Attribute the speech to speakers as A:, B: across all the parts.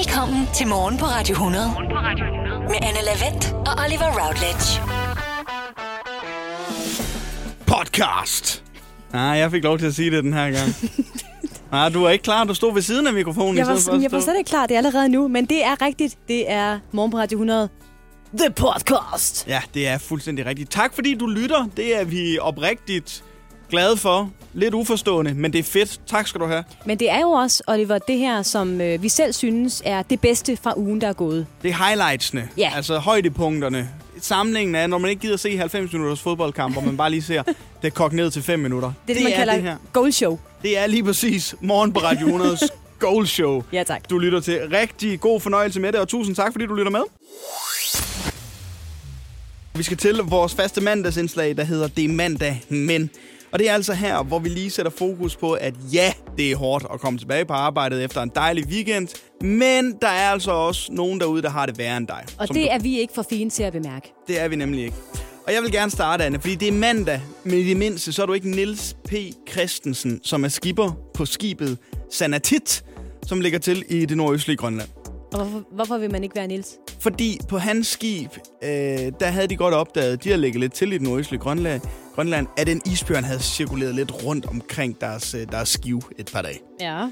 A: Velkommen til Morgen på Radio 100. Med Anne Lavendt og Oliver Routledge.
B: Podcast. Nej, jeg fik lov til at sige det den her gang. Nej, du er ikke klar. Du stod ved siden af mikrofonen.
C: Jeg
B: i
C: var, sådan, jeg var slet ikke klar, det er allerede nu, men det er rigtigt. Det er Morgen på Radio 100. The Podcast.
B: Ja, det er fuldstændig rigtigt. Tak fordi du lytter. Det er vi oprigtigt glade for. Lidt uforstående, men det er fedt. Tak skal du have.
C: Men det er jo også, Oliver, det her, som øh, vi selv synes er det bedste fra ugen, der er gået.
B: Det er highlightsene.
C: Ja.
B: Altså højdepunkterne. Samlingen er, når man ikke gider se 90 minutters fodboldkamp, hvor man bare lige ser det kogt ned til 5 minutter.
C: Det er det, man kalder
B: det her.
C: goal show.
B: Det er lige præcis morgen på Radio 100's Goal Show.
C: Ja, tak.
B: Du lytter til rigtig god fornøjelse med det, og tusind tak, fordi du lytter med. Vi skal til vores faste mandagsindslag, der hedder Det er mandag, men... Og det er altså her, hvor vi lige sætter fokus på, at ja, det er hårdt at komme tilbage på arbejdet efter en dejlig weekend, men der er altså også nogen derude, der har det værre end dig.
C: Og det
B: du-
C: er vi ikke for fine til at bemærke.
B: det er vi nemlig ikke. Og jeg vil gerne starte, Anne, fordi det er mandag, men i det mindste, så er du ikke Nils P. Christensen, som er skipper på skibet Sanatit, som ligger til i det nordøstlige Grønland.
C: Og hvorfor, hvorfor vil man ikke være Nils?
B: Fordi på hans skib, øh, der havde de godt opdaget, de har ligget lidt til i det nordøstlige Grønland, Grønland, at en isbjørn havde cirkuleret lidt rundt omkring deres, øh, deres skiv et par dage.
C: Ja.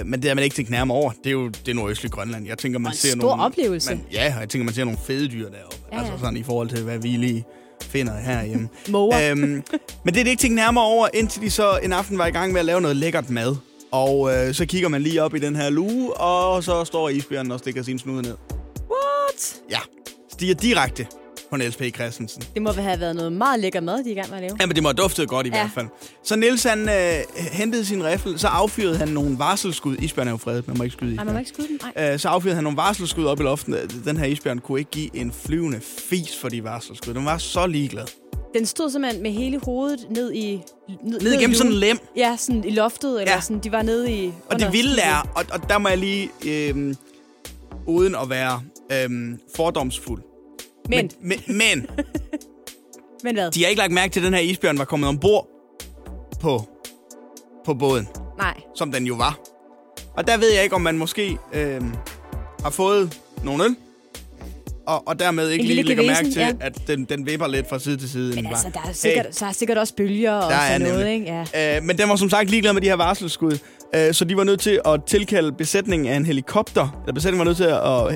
B: Øh, men det har man ikke tænkt nærmere over. Det er jo det nordøstlige Grønland. Jeg tænker, man
C: en
B: ser
C: stor
B: nogle,
C: oplevelse.
B: Man, ja, og jeg tænker, man ser nogle fede dyr deroppe.
C: Ja.
B: Altså sådan i forhold til, hvad vi lige finder herhjemme. Øhm, men det er det ikke tænkt nærmere over, indtil de så en aften var i gang med at lave noget lækkert mad. Og øh, så kigger man lige op i den her luge, og så står isbjørnen og stikker sin snude ned.
C: What?
B: Ja, stiger direkte på Niels P. Christensen.
C: Det må have været noget meget lækker mad, de er i gang med at lave.
B: Jamen, det må have duftet godt i
C: Ja.
B: hvert fald. Så Niels, han øh, hentede sin riffel, så affyrede han nogle varselskud. Isbjørn er jo fredet, man må ikke skyde
C: Nej,
B: isbjørn.
C: man må ikke skyde den. Nej.
B: Øh, så affyrede han nogle varselskud op i luften. Den her isbjørn kunne ikke give en flyvende fis for de varselskud. Den var så ligeglad.
C: Den stod simpelthen med hele hovedet ned i... Ned,
B: Ned igennem
C: i
B: sådan en lem.
C: Ja, sådan i loftet, eller
B: Ja.
C: sådan, de var nede i...
B: Og det vilde er, og, og der må jeg lige, øh, uden at være øh, fordomsfuld.
C: Men,
B: Men, men, men
C: men hvad?
B: de har ikke lagt mærke til, at den her isbjørn var kommet ombord på, på båden,
C: Nej.
B: som den jo var. Og der ved jeg ikke, om man måske øh, har fået nogle øl, og, og dermed ikke lige lægger mærke til,
C: ja.
B: at den, den vipper lidt fra side til side.
C: Men altså, der er sikkert, så er sikkert også bølger og sådan noget, ikke? Ja.
B: Øh, men den var som sagt ligeglad med de her varselsskud, øh, så de var nødt til at tilkalde besætningen af en helikopter. Eller besætningen var nødt til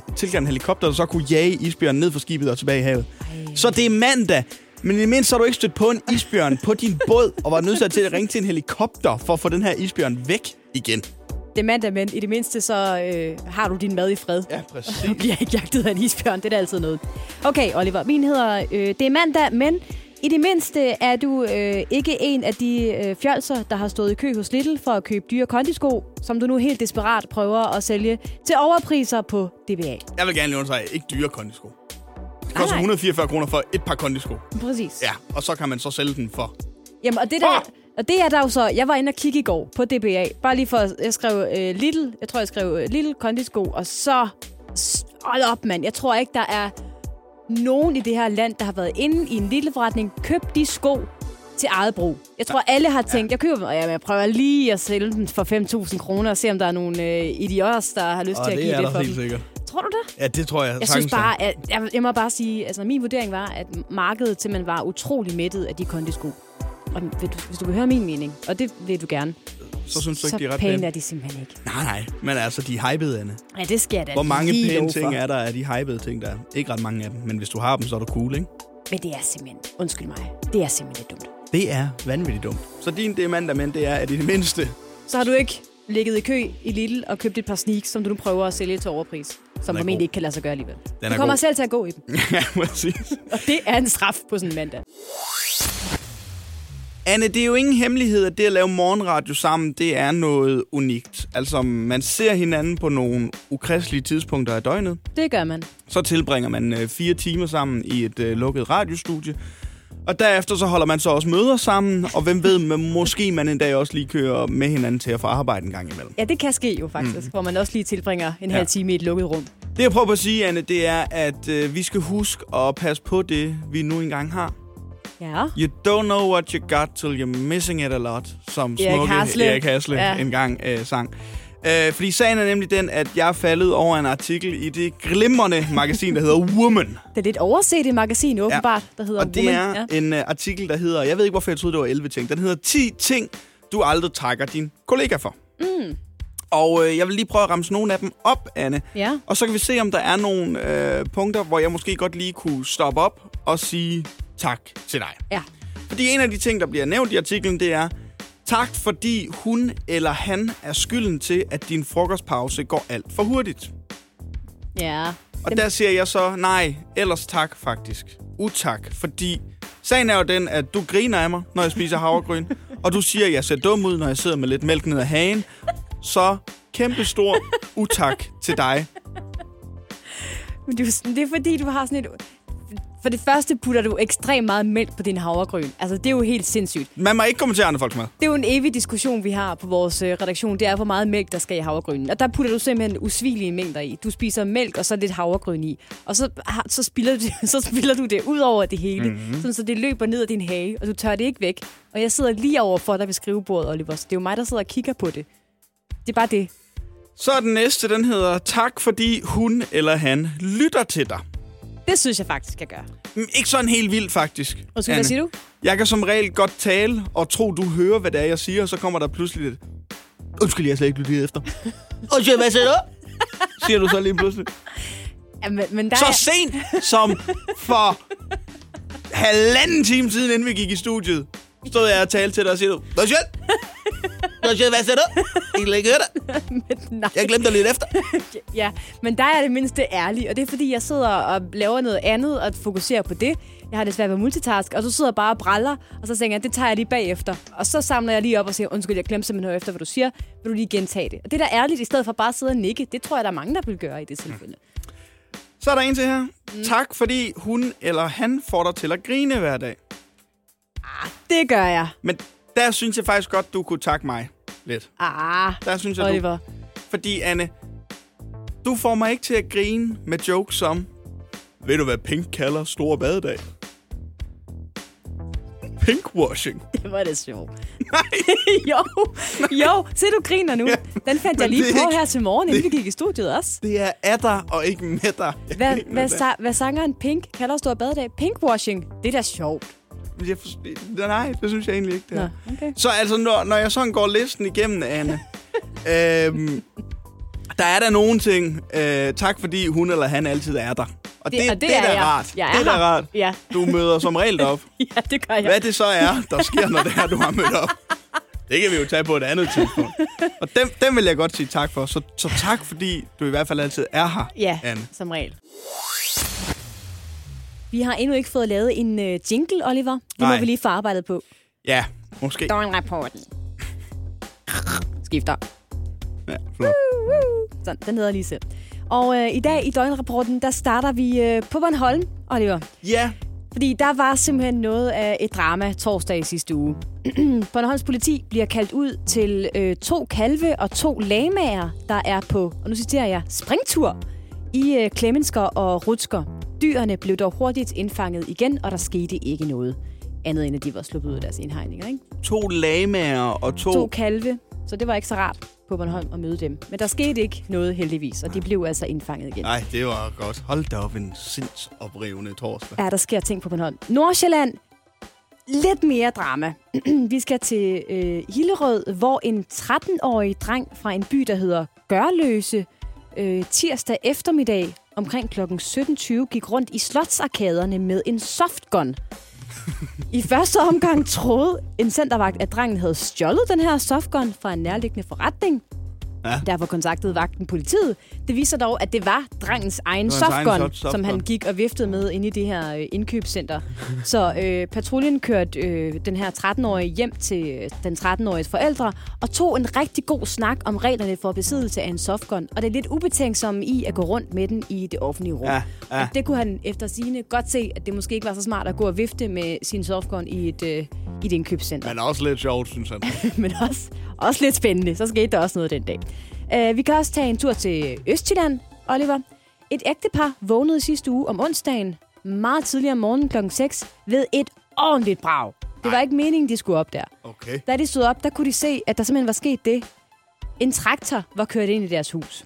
B: at tilkalde en helikopter, der så kunne jage isbjørnen ned fra skibet og tilbage i havet.
C: Ej.
B: Så det er mandag, men i det mindste har du ikke stødt på en isbjørn på din båd, og var nødt til at ringe til en helikopter for at få den her isbjørn væk igen.
C: Det er mandag, men i det mindste så øh, har du din mad i fred.
B: Ja, præcis.
C: Du bliver ikke jagtet af en isbjørn, det er da altid noget. Okay, Oliver, min hedder, øh, det er mandag, men i det mindste er du øh, ikke en af de øh, fjolser, der har stået i kø hos Lidl for at købe dyre kondisko, som du nu helt desperat prøver at sælge til overpriser på DBA.
B: Jeg vil gerne lige understrege, ikke dyre kondisko. Det koster
C: nej.
B: 144 kroner for et par kondisko.
C: Præcis.
B: Ja, og så kan man så sælge den for.
C: Jamen, og det, der, og det er der jo så... Jeg var inde og kigge i går på DBA. Bare lige for... Jeg skrev øh, Little. Jeg tror, jeg skrev øh, Little kondisko. Og så... Hold op, mand. Jeg tror ikke, der er nogen i det her land, der har været inde i en lille forretning, købt de sko til eget brug. Jeg tror, alle har tænkt, jeg køber dem, og jeg, jeg prøver lige at sælge dem for 5.000 kroner, og se, om der er nogle øh, idioter, der har lyst til at give det for dem.
B: sikkert.
C: Tror du det?
B: Ja, det tror jeg.
C: Jeg synes bare, at jeg, jeg må bare sige, altså min vurdering var, at markedet simpelthen var utrolig mættet af de kondisko. Og vil du, hvis du vil høre min mening, og det vil du gerne,
B: Så synes du ikke,
C: så
B: de er ret
C: pæne er de simpelthen ikke.
B: Nej, nej. Men altså, de er hypede, Anne.
C: Ja, det jeg da
B: Hvor mange
C: lige
B: pæne ting er der af de hypede ting, der er? Ikke ret mange af dem, men hvis du har dem, så er du cool, ikke?
C: Men det er simpelthen, undskyld mig, det er simpelthen lidt dumt.
B: Det er vanvittigt dumt. Så din det mandag, men det er, at i det mindste...
C: Så har du ikke ligget i kø i Lidl og købt et par sneaks, som du nu prøver at sælge til overpris, som formentlig
B: god.
C: ikke kan lade sig gøre alligevel.
B: er
C: du kommer
B: god.
C: selv til at gå i dem,
B: ja, præcis.
C: og det er en straf på sådan en mandag.
B: Anne, det er jo ingen hemmelighed, at det at lave morgenradio sammen, det er noget unikt. Altså, man ser hinanden på nogle ukristelige tidspunkter af døgnet.
C: Det gør man.
B: Så tilbringer man øh, fire timer sammen i et øh, lukket radiostudie. Og derefter så holder man så også møder sammen, og hvem ved, man, måske man en dag også lige kører med hinanden til at få arbejde en gang imellem.
C: Ja, det kan ske jo faktisk, mm. hvor man også lige tilbringer en ja. halv time i et lukket rum.
B: Det jeg prøver på at sige, Anne, det er, at øh, vi skal huske at passe på det, vi nu engang har.
C: Ja.
B: You don't know what you got till you're missing it a lot, som
C: Erik
B: smukke
C: Hasle.
B: Erik Hasle
C: Ja.
B: ja. engang øh, sang. Øh, fordi sagen er nemlig den, at jeg faldet over en artikel i det glimrende magasin, der hedder Woman.
C: Det er lidt overset i magasin, åbenbart, der hedder
B: Og det
C: Woman.
B: er
C: Ja.
B: en uh, artikel, der hedder, jeg ved ikke, hvorfor jeg troede, det var 11 ting. Den hedder 10 ting, du aldrig trækker din kollega for. Mm. Og øh, jeg vil lige prøve at ramse nogle af dem op, Anne.
C: Ja.
B: Og så kan vi se, om der er nogle øh, punkter, hvor jeg måske godt lige kunne stoppe op og sige tak til dig.
C: ja.
B: Fordi en af de ting, der bliver nævnt i artiklen, det er, tak fordi hun eller han er skylden til, at din frokostpause går alt for hurtigt.
C: Ja.
B: Og
C: Dem-
B: der siger jeg så, nej, ellers tak faktisk. Utak, fordi sagen er jo den, at du griner af mig, når jeg spiser havregryn, og du siger, at jeg ser dum ud, når jeg sidder med lidt mælk ned ad hagen. Så kæmpe stor utak til dig.
C: Men det er, det er fordi, du har sådan et... For det første putter du ekstremt meget mælk på din havregryn. Altså, det er jo helt sindssygt.
B: Man må ikke kommentere andre folks mad.
C: Det er jo en evig diskussion, vi har på vores øh, redaktion. Det er, hvor meget mælk, der skal i havregrynen. Og der putter du simpelthen usvigelige mængder i. Du spiser mælk og så lidt havregryn i. Og så, så, spiller, du, det- så spiller du det ud over det hele. Mm-hmm. Sådan, så det løber ned ad din hage, og du tør det ikke væk. Og jeg sidder lige over for dig ved skrivebordet, Oliver. Så det er jo mig, der sidder og kigger på det. Det er bare det.
B: Så er den næste, den hedder, tak fordi hun eller han lytter til dig.
C: Det synes jeg faktisk, jeg gør.
B: Mm, Ikke sådan helt vildt, faktisk.
C: Og så
B: Anne.
C: hvad siger du?
B: Jeg kan som regel godt tale og tro, du hører, hvad det er, jeg siger, og så kommer der pludselig lidt... Undskyld, jeg har slet ikke lyttet efter. Undskyld, hvad siger du? Siger du så lige pludselig.
C: Ja, men, men der
B: Så
C: er...
B: sent som for halvanden time siden, inden vi gik i studiet, stod jeg og talte til dig og siger du, Undskyld! Undskyld, hvad siger du? Jeg kan ikke høre dig.
C: Men, nej.
B: Jeg glemte dig lidt efter.
C: Ja, men der er det mindste ærlig, og det er fordi, jeg sidder og laver noget andet og fokuserer på det. Jeg har det svært ved multitask, og så sidder jeg bare og braller, og så tænker jeg, det tager jeg lige bagefter. Og så samler jeg lige op og siger, undskyld, jeg glemte simpelthen at efter, hvad du siger. Vil du lige gentage det? Og det der er ærligt, i stedet for bare at sidde og nikke, det tror jeg, der er mange, der vil gøre i det tilfælde.
B: Så er der en til her. Tak, fordi hun eller han får dig til at grine hver dag.
C: Det gør jeg.
B: Men der synes jeg faktisk godt, du kunne takke mig lidt.
C: Ah,
B: Der synes jeg, du
C: Oliver.
B: Fordi, Anne, du får mig ikke til at grine med jokes som, ved du hvad Pink kalder store badedag? Pinkwashing.
C: Det var det sjovt.
B: Nej,
C: jo, jo, se du griner nu.
B: Ja,
C: Den fandt jeg lige på
B: ikke-
C: her til morgen, inden
B: det-
C: vi gik i studiet også.
B: det er af dig og ikke med dig.
C: Hvad, hvad, sa- hvad sangeren Pink kalder stor badedag? Pinkwashing. Det er da sjovt.
B: Jeg forstår- Nej, det synes jeg egentlig ikke, det
C: Nå, okay.
B: Så altså, når, når jeg sådan går listen igennem, Anne, øhm, der er der nogle ting. Øh, tak fordi hun eller han altid er der. Og det, det,
C: og
B: det, er da
C: jeg.
B: rart.
C: Jeg er
B: det er da rart.
C: Ja.
B: Du møder som regel op.
C: ja, det gør jeg.
B: Hvad det så er, der sker, når det er, du har mødt op. Det kan vi jo tage på et andet tidspunkt. Og dem, dem vil jeg godt sige tak for. Så, så tak, fordi du i hvert fald altid er her,
C: Ja,
B: Anne.
C: som regel. Vi har endnu ikke fået lavet en uh, jingle, Oliver. Det
B: Nej.
C: må vi lige få arbejdet på.
B: Ja, måske.
C: Døgnrapporten. Skifter.
B: Ja, flot.
C: Sådan, den hedder lige selv. Og øh, i dag i døgnrapporten, der starter vi øh, på Bornholm, Oliver.
B: Ja,
C: Fordi der var simpelthen noget af et drama torsdag i sidste uge. Bornholms politi bliver kaldt ud til øh, to kalve og to lamager, der er på, og nu citerer jeg, springtur i øh, Klemmensker og Rutsker. Dyrene blev dog hurtigt indfanget igen, og der skete ikke noget. Andet end, at de var sluppet ud af deres indhegninger. Ikke?
B: to lamager og to...
C: To kalve, så det var ikke så rart på Bornholm at møde dem. Men der skete ikke noget heldigvis, og de blev altså indfanget igen.
B: Nej, det var godt. Hold da op en sindsoprivende torsdag.
C: Ja, der sker ting på Bornholm. Nordsjælland, lidt mere drama. Vi skal til øh, Hillerød, hvor en 13-årig dreng fra en by, der hedder Gørløse, øh, tirsdag eftermiddag omkring kl. 17.20 gik rundt i slotsarkaderne med en softgun. I første omgang troede en centervagt, at drengen havde stjålet den her softgun fra en nærliggende forretning.
B: Ja.
C: Derfor kontaktede vagten politiet. Det viser dog, at det var drengens egen
B: Det var hans egen
C: softgun,
B: soft-
C: som han gik og viftede med inde i det her øh, indkøbscenter. Så øh, patruljen kørte øh, den her 13-årige hjem til øh, den 13-åriges forældre og tog en rigtig god snak om reglerne for besiddelse af en softgun. Og det er lidt ubetænksomme i at gå rundt med den i det offentlige rum.
B: Ja, ja.
C: Og det kunne han efter sine godt se, at det måske ikke var så smart at gå og vifte med sin softgun i et, øh, i et indkøbscenter.
B: Men også lidt sjovt, synes han.
C: men også, også lidt spændende. Så skete der også noget den dag. Uh, vi kan også tage en tur til Østjylland, Oliver. Et ægtepar vågnede sidste uge om onsdagen, meget tidligere om morgenen klokken 6, ved et ordentligt brag. Det var ikke meningen, de skulle op der.
B: Okay.
C: Da de stod op, der kunne de se, at der simpelthen var sket det, En traktor var kørt ind i deres hus.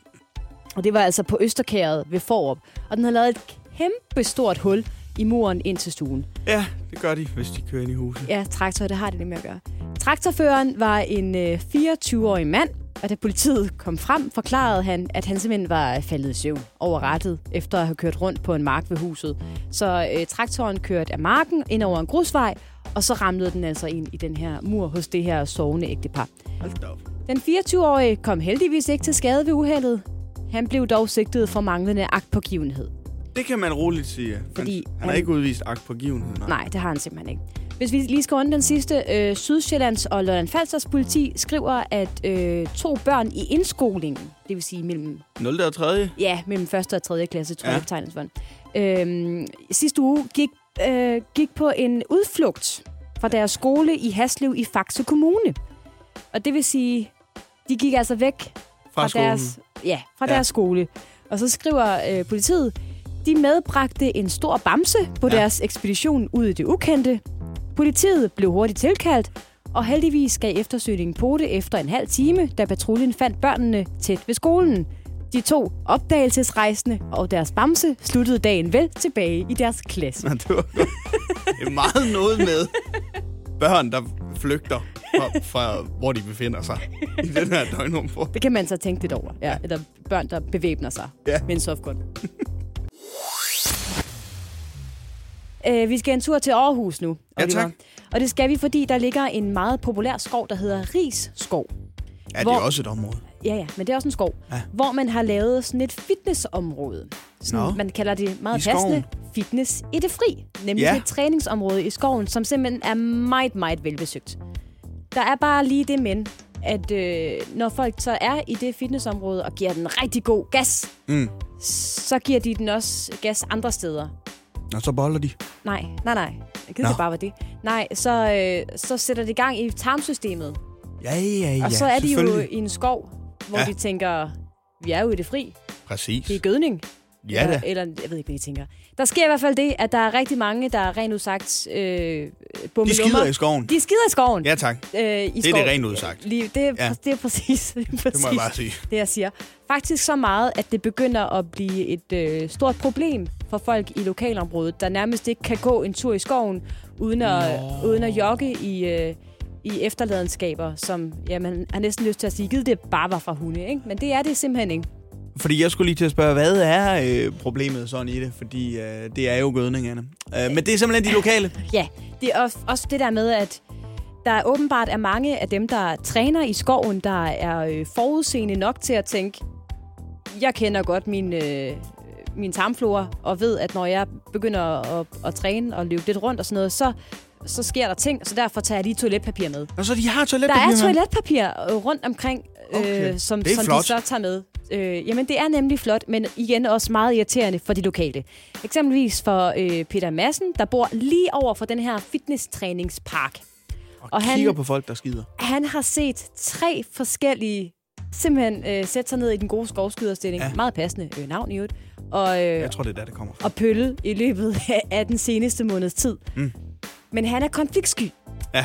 C: Og det var altså på Østerkæret ved Forup. Og den havde lavet et kæmpe stort hul i muren ind til stuen.
B: Ja, det gør de, hvis de kører ind i huset.
C: Ja, traktor, det har det med at gøre. Traktorføreren var en øh, 24-årig mand, og da politiet kom frem, forklarede han, at han simpelthen var faldet i søvn over rettet, efter at have kørt rundt på en mark ved huset. Så øh, traktoren kørte af marken ind over en grusvej, og så ramlede den altså ind i den her mur hos det her sovende ægtepar.
B: Hold da op.
C: Den 24-årige kom heldigvis ikke til skade ved uheldet. Han blev dog sigtet for manglende agtpågivenhed.
B: Det kan man roligt sige.
C: Fordi
B: han, har ikke udvist agt på givenhed.
C: Nej, det har han simpelthen ikke. Hvis vi lige skal runde den sidste, øh, Sydsjællands og Lolland Falsters politi skriver, at øh, to børn i indskolingen, det vil sige mellem
B: 0. og 3.
C: Ja, mellem første og tredje klasse, tror
B: Ja.
C: jeg, for. Øhm, sidste uge gik, øh, gik på en udflugt fra deres skole i Haslev i Faxe Kommune. Og det vil sige, de gik altså væk
B: Fra,
C: fra,
B: skolen.
C: deres, ja, fra
B: Ja.
C: deres skole. Og så skriver øh, politiet, de medbragte en stor bamse på
B: Ja.
C: deres ekspedition ud i det ukendte. Politiet blev hurtigt tilkaldt, og heldigvis gav eftersøgningen på det efter en halv time, da patruljen fandt børnene tæt ved skolen. De to opdagelsesrejsende og deres bamse sluttede dagen vel tilbage i deres klasse.
B: Det var. Det er meget noget med børn, der flygter fra, fra hvor de befinder sig i den her døgnrum. For.
C: Det kan man så tænke lidt over. Ja, eller børn, der bevæbner sig
B: Ja.
C: med en softgun. Øh, vi skal en tur til Aarhus nu,
B: Ja, tak.
C: Og det skal vi, fordi der ligger en meget populær skov, der hedder Ris Skov.
B: Ja, det er
C: Hvor-
B: også et område.
C: Ja, ja, men det er også en skov,
B: Ja.
C: hvor man har lavet sådan et fitnessområde. Sådan,
B: Nå.
C: Man kalder det meget
B: I skoven.
C: passende fitness i det fri. Nemlig
B: Ja.
C: et træningsområde i skoven, som simpelthen er meget, meget velbesøgt. Der er bare lige det men, at øh, når folk så er i det fitnessområde og giver den rigtig god gas,
B: Mm.
C: så giver de den også gas andre steder.
B: Og så boller de.
C: Nej, nej, nej. Jeg gider det bare var det. Nej, så, øh, så sætter det gang i tarmsystemet.
B: Ja, ja, ja.
C: og så er de jo i en skov, hvor
B: Ja.
C: de tænker, vi er jo i det fri.
B: Præcis.
C: Det er gødning.
B: Ja
C: eller,
B: da.
C: eller, jeg ved ikke, hvad de tænker. Der sker i hvert fald det, at der er rigtig mange, der er rent udsagt øh,
B: De skider i skoven.
C: De skider i skoven.
B: Ja, tak.
C: Øh, i
B: Det er
C: skov-
B: det rent udsagt.
C: Lige, det, er,
B: Ja.
C: det er præcis, det, er præcis
B: Det må jeg bare sige.
C: det, jeg siger. Faktisk så meget, at det begynder at blive et øh, stort problem for folk i lokalområdet, der nærmest ikke kan gå en tur i skoven, uden at, uden at jogge i, øh, i efterladenskaber, som ja, man har næsten lyst til at sige, givet det bare var fra hunde. Ikke? Men det er det simpelthen ikke.
B: Fordi jeg skulle lige til at spørge, hvad er øh, problemet sådan i det? Fordi øh, det er jo gødningerne. Øh, men det er simpelthen de lokale.
C: Ja, det er også, også det der med, at der åbenbart er mange af dem, der træner i skoven, der er øh, forudseende nok til at tænke, jeg kender godt min, øh, min tarmflora, og ved, at når jeg begynder at, at træne og løbe lidt rundt og sådan noget, så, så sker der ting, så derfor tager jeg lige toiletpapir med.
B: Og så de har
C: Der
B: toiletpapir
C: er
B: med.
C: toiletpapir øh, rundt omkring,
B: Okay.
C: øh, som, som
B: flot.
C: de så tager med. Øh, jamen, det er nemlig flot, men igen også meget irriterende for de lokale. Eksempelvis for øh, Peter Madsen, der bor lige over for den her fitnesstræningspark.
B: Og,
C: Og han-
B: kigger på folk, der skider.
C: Han har set tre forskellige simpelthen øh, sætte sig ned i den gode skovskyderstilling.
B: Ja.
C: Meget passende øh, navn i øvrigt. Og, øh,
B: Jeg tror, det er der, det kommer fra.
C: og pølle i løbet af den seneste måneds tid.
B: Mm.
C: Men han er konfliktsky.
B: Ja.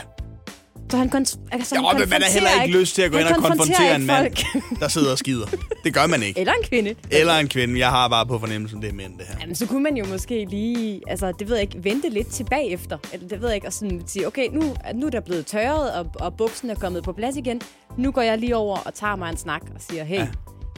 C: Så han, kon- altså,
B: Jo,
C: han
B: men man har heller
C: konfronterer
B: ikke lyst til at gå ind og konfrontere en
C: ikke
B: mand,
C: folk.
B: der sidder og skider. Det gør man ikke.
C: Eller en kvinde.
B: Eller en kvinde. Jeg har bare på fornemmelsen, det er mænd, det her.
C: Jamen, så kunne man jo måske lige, altså det ved jeg ikke, vente lidt til bagefter. Eller det ved jeg ikke, og sådan sige, okay, nu, nu er der blevet tørret, og, og buksen er kommet på plads igen. Nu går jeg lige over og tager mig en snak og siger, hey,
B: Ja.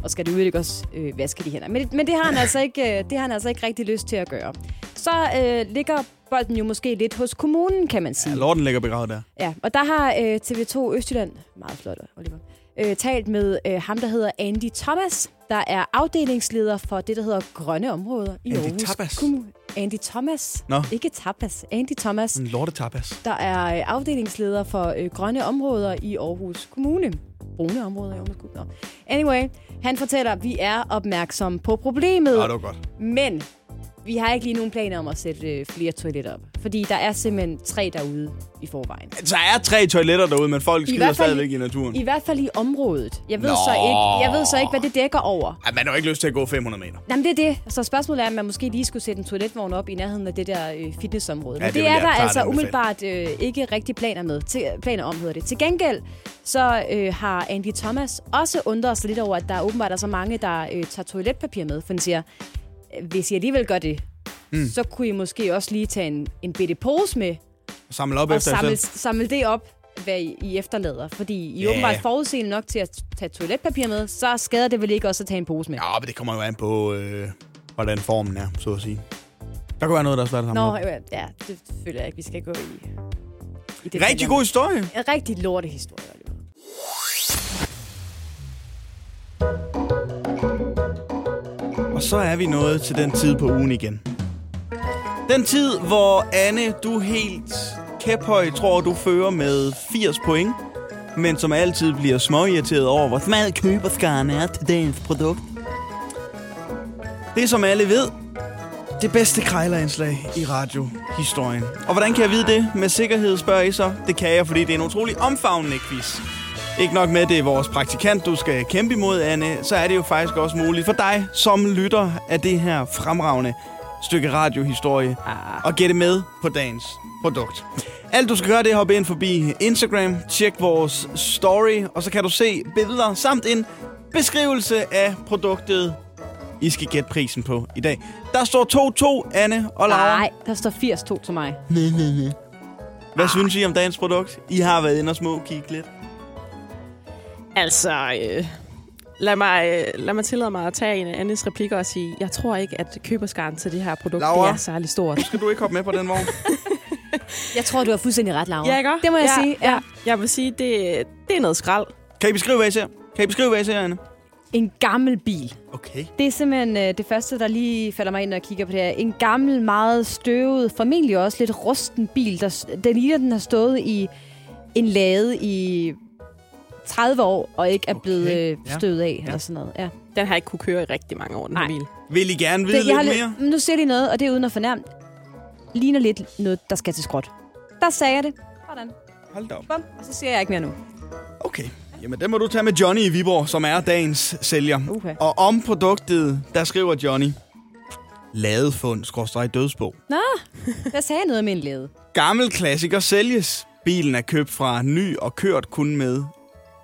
C: Og skal du ikke også øh, vaske de hænder? Men, men det, har han altså ikke, øh, det har han altså ikke rigtig lyst til at gøre. Så øh, ligger bolden jo måske lidt hos kommunen, kan man sige.
B: Ja, lorten ligger begravet der.
C: Ja, og der har øh, TV2 Østjylland, meget flot, Oliver, øh, talt med øh, ham, der hedder Andy Thomas, der er afdelingsleder for det, der hedder Grønne Områder i
B: Andy
C: Aarhus
B: Tapas?
C: Kommune. Andy Thomas.
B: Nå.
C: Ikke Tapas. Andy Thomas,
B: En lortetapas.
C: der er øh, afdelingsleder for øh, Grønne Områder i Aarhus Kommune. Brune områder i Aarhus Kommune. Anyway, han fortæller, at vi er opmærksomme på problemet,
B: Ja, det var godt.
C: men vi har ikke lige nogen planer om at sætte øh, flere toiletter op. Fordi der er simpelthen tre derude i forvejen.
B: Så er tre toiletter derude, men folk skider
C: fald-
B: stadigvæk i naturen.
C: I hvert fald i området. Jeg ved,
B: Nå.
C: så ikke, jeg ved så ikke, hvad det dækker over.
B: Ej, man har jo ikke lyst til at gå 500 meter.
C: Jamen, det er det. Så spørgsmålet er, om man måske lige skulle sætte en toiletvogn op i nærheden af det der øh, fitnessområde.
B: Ja,
C: Men
B: det
C: det, er der altså umiddelbart øh, ikke rigtig planer med. Til, planer om, hedder det. Til gengæld, så øh, har Andy Thomas også undret sig lidt over, at der åbenbart er så mange, der øh, tager toiletpapir med. For han siger, hvis I alligevel gør det, mm. så kunne I måske også lige tage en, en bitte pose med,
B: Samle op
C: og
B: efter
C: samle, samle det op, hvad I, I efterlader. Fordi I yeah. åbenbart forudseende nok til at tage toiletpapir med, så skader det vel ikke også at tage en pose med.
B: Ja, men det kommer jo an på, øh, hvordan formen er, så at sige. Der kunne være noget, der er svært at samle
C: Nå,
B: op.
C: øh, ja, det føler jeg ikke, vi skal gå i. i det
B: Rigtig god historie.
C: En rigtig lorte historie,
B: Og så er vi nået til den tid på ugen igen. Den tid, hvor Anne, du helt kæphøj tror, du fører med 80 point, men som altid bliver småirriteret over, hvor smal køberskaren er til dagens produkt. Det som alle ved, det bedste krejlerindslag i radiohistorien. Og hvordan kan jeg vide det? Med sikkerhed spørger I så. Det kan jeg, fordi det er en utrolig omfavnende quiz. Ikke nok med, det er vores praktikant, du skal kæmpe imod, Anne, så er det jo faktisk også muligt for dig, som lytter af det her fremragende stykke radiohistorie,
C: Ah.
B: at gætte med på dagens produkt. Alt du skal gøre, det er at hoppe ind forbi Instagram, tjek vores story, og så kan du se billeder samt en beskrivelse af produktet, I skal gætte prisen på i dag. Der står 2-2, Anne og Laura.
C: Nej, der står 80-2 til mig.
B: Hvad synes I om dagens produkt? I har været inde og små kigge lidt.
D: Altså, øh, lad, mig, øh, lad mig tillade mig at tage en af Annes replikker og sige, jeg tror ikke, at køberskaren til det her produkt
B: Laura?
D: det er særlig stort.
B: Skal du ikke hoppe med på den vogn?
C: Jeg tror, du har fuldstændig ret, Laura.
D: Ja, ikke?
C: Det må jeg
D: ja,
C: sige.
D: Ja. Jeg vil sige, det, det er noget skrald.
B: Kan I beskrive, hvad I ser? Kan I beskrive, hvad I ser, Anne?
C: En gammel bil.
B: Okay.
C: Det er simpelthen øh, det første, der lige falder mig ind, når jeg kigger på det her. En gammel, meget støvet, formentlig også lidt rusten bil. Der, den ligner, den har stået i en lade i 30 år, og ikke er
B: Okay,
C: blevet øh,
B: ja.
C: støvet af,
B: Ja.
C: eller sådan noget. Ja.
D: Den har ikke kunne køre i rigtig mange år, den
C: Nej.
D: bil.
B: Vil I gerne vide
C: Det, jeg har
B: lidt
C: lidt,
B: mere?
C: men nu ser de noget, og det er uden at fornærme. Ligner lidt noget, der skal til skrot. Der sagde jeg det. Sådan.
B: Hold da op.
C: Bum. Og så siger jeg ikke mere nu.
B: Okay. Jamen, den må du tage med Johnny i Viborg, som er dagens sælger.
C: Okay.
B: Og om produktet, der skriver Johnny, ladefund, skråstrej dødsbog.
C: Nå, der sagde jeg noget med en lade.
B: Gammel klassiker sælges. Bilen er købt fra ny og kørt kun med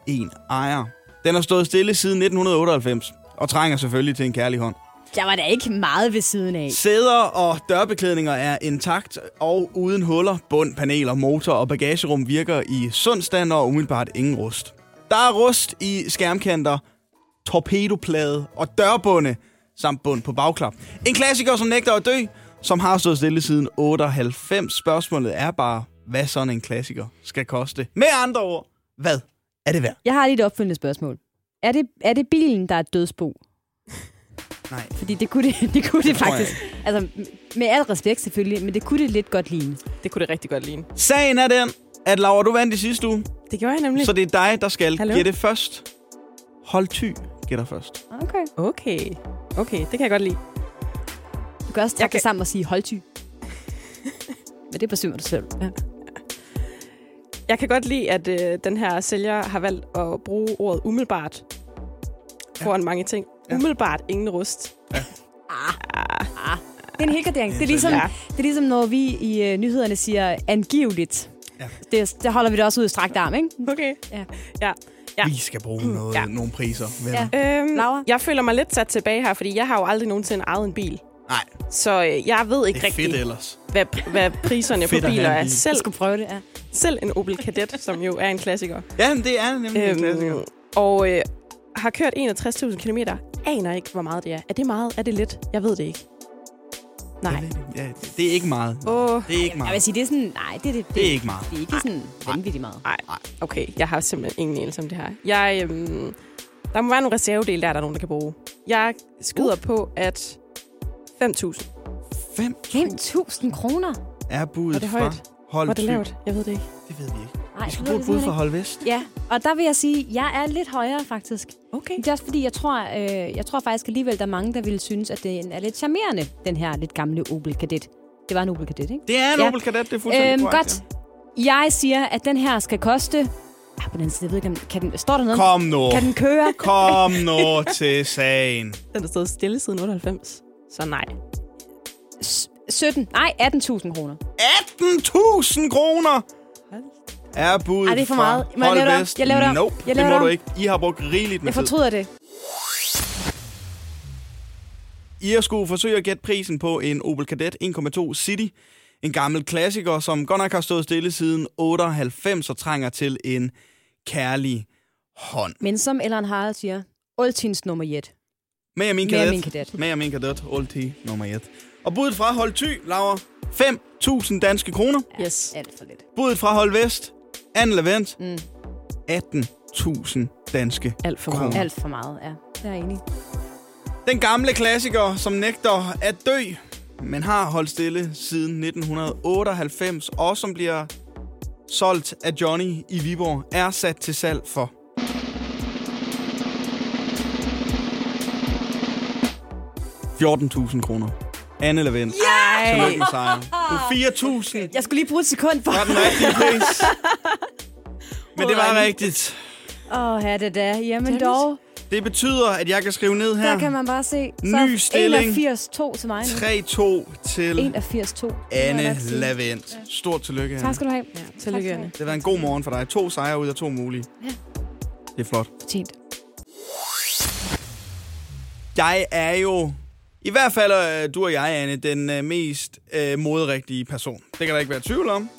B: én ejer. Den har stået stille siden 1998 og trænger selvfølgelig til en kærlig hånd.
C: Jeg var da ikke meget ved siden af.
B: Sæder og dørbeklædninger er intakt og uden huller. Bund, paneler, motor og bagagerum virker i sund stand og umiddelbart ingen rust. Der er rust i skærmkanter, torpedoplade og dørbunde samt bund på bagklap. En klassiker, som nægter at dø, som har stået stille siden 98. Spørgsmålet er bare, hvad sådan en klassiker skal koste. Med andre ord, hvad er det værd?
C: Jeg har lige et opfølgende spørgsmål. Er det, er det bilen, der er et dødsbo?
B: Nej.
C: Fordi det kunne det, det, kunne det
B: jeg
C: faktisk. Altså, med al respekt selvfølgelig, men det kunne det lidt godt ligne.
D: Det kunne det rigtig godt ligne.
B: Sagen er den, at Laura, du vandt i sidste uge,
D: Det gjorde jeg nemlig.
B: så det er dig, der skal
D: Hallo?
B: gætte først. Hold ty gætter først.
C: Okay.
D: Okay. Okay, det kan jeg godt lide.
C: Du kan også
D: Jeg
C: trække
D: kan-
C: det sammen og sige holdty. men det besøger du selv. Ja.
D: Jeg kan godt lide, at øh, den her sælger har valgt at bruge ordet umiddelbart foran mange ting.
B: Ja.
D: Umiddelbart ingen rust.
C: Det er en helgardering. Det er ligesom,
D: Ja.
C: det er ligesom når vi i øh, nyhederne siger angiveligt.
B: Ja.
C: Det, der holder vi det også ud i strakt arm, ikke?
D: Okay.
C: Ja.
D: Ja. Ja.
B: Vi skal bruge noget,
D: Ja.
B: nogle priser. Vel?
C: Ja.
D: Øhm,
C: Laura?
D: Jeg føler mig lidt sat tilbage her, fordi jeg har jo aldrig nogensinde ejet en bil.
B: Nej,
D: Så øh, jeg ved ikke rigtigt,
B: ellers.
D: hvad, hvad priserne på biler er. Selv,
C: Jeg skulle prøve det, ja.
D: selv en Opel Kadett, som jo er en klassiker.
B: Ja, men det er nemlig en klassiker.
D: og øh, har kørt 61.000 km. Aner ikke, hvor meget det er. Er det meget? Er det lidt? Jeg ved det ikke. Nej.
B: Ja, det- er ikke meget.
D: Åh,
B: Det er ikke
C: Jeg vil
B: meget.
C: sige, det er sådan... Nej, det, det, det,
B: Det er ikke meget.
C: Det er ikke sådan vanvittigt meget.
D: nej. Okay, jeg har simpelthen ingen anelse om det her. Jeg, øhm, der må være nogle reservedele der, der er nogen, der kan bruge. Jeg skyder
B: Uh.
D: på, at 5.000.
B: 5
C: 5.000 kroner?
B: er budet
D: Var det
B: fra
D: højt?
B: Hold
D: Var det lavt? Jeg ved det ikke.
B: Det ved vi ikke.
C: Nej,
B: Vi skal
C: det
B: bruge et bud fra
C: ikke.
B: Hold Vest.
C: Ja, og der vil jeg sige, at jeg er lidt højere faktisk.
D: Okay.
C: Det er også fordi, jeg tror, øh, jeg tror faktisk alligevel, der er mange, der ville synes, at den er lidt charmerende, den her lidt gamle Opel Kadett. Det var en Opel Kadett, ikke?
B: Det er en
C: Ja.
B: Opel Kadett, det er fuldstændig
C: Øhm,
B: korrekt.
C: godt. Jeg siger, at den her skal koste... Ah, på den side, jeg ved ikke, om- kan den, står der noget?
B: Kom nu.
C: Kan den køre?
B: Kom nu til sagen.
D: Den har stået stille siden 98. Så nej.
C: S- 17, nej, 18.000 kroner.
B: 18.000 kroner er budet
C: Ej, det er for meget. Må jeg
B: Hold
C: lave det om?
B: Vest.
C: Jeg laver det.
B: Nope,
C: Jeg
B: det
C: laver
B: må
C: det
B: du ikke. I har brugt rigeligt med
C: Jeg
B: tid.
C: fortryder det.
B: I har skulle forsøge at gætte prisen på en Opel Kadett 1,2 City. En gammel klassiker, som godt nok har stået stille siden 98 og trænger til en kærlig hånd.
C: Men som Ellen Harald siger, Oltins nummer 1.
B: Med min
C: Med
B: kadet.
C: min Kadett.
B: Med min kadet. Ulti nummer 1. Og budet fra Hold Thy, Laura, 5.000 danske kroner.
D: Yes.
C: Alt for lidt.
B: Budet fra Hold Vest, Anne Levent,
C: Mm.
B: 18.000 danske
D: Alt for
B: kroner.
D: meget.
C: Alt for meget, ja. Det er jeg enig.
B: Den gamle klassiker, som nægter at dø, men har holdt stille siden 1998, og som bliver solgt af Johnny i Viborg, er sat til salg for 14.000 kroner. Anne Levent.
C: Ej.
B: Tillykke med sejren. Du er 4.000.
C: Jeg skulle lige bruge et sekund for...
B: var den rigtige pris. Men det var rigtigt.
C: Åh, oh, ja, det der. Jamen
D: er
C: dog,
B: Det betyder, at jeg kan skrive ned her.
C: der kan man bare se.
B: Ny stilling.
C: 81-2 til mig nu.
B: 3-2 til
C: 81-2.
B: Anne Lavent. Stort tillykke, Anne.
C: Tak skal du have.
D: Ja, tillykke,
C: Tak
D: Anne.
B: Det har været en god morgen for dig. To sejre ud af to mulige.
C: Ja.
B: Det er flot.
C: Fortjent.
B: Jeg er jo, i hvert fald øh, du og jeg, Anne, den øh, mest øh, moderigtige person. Det kan der ikke være tvivl om.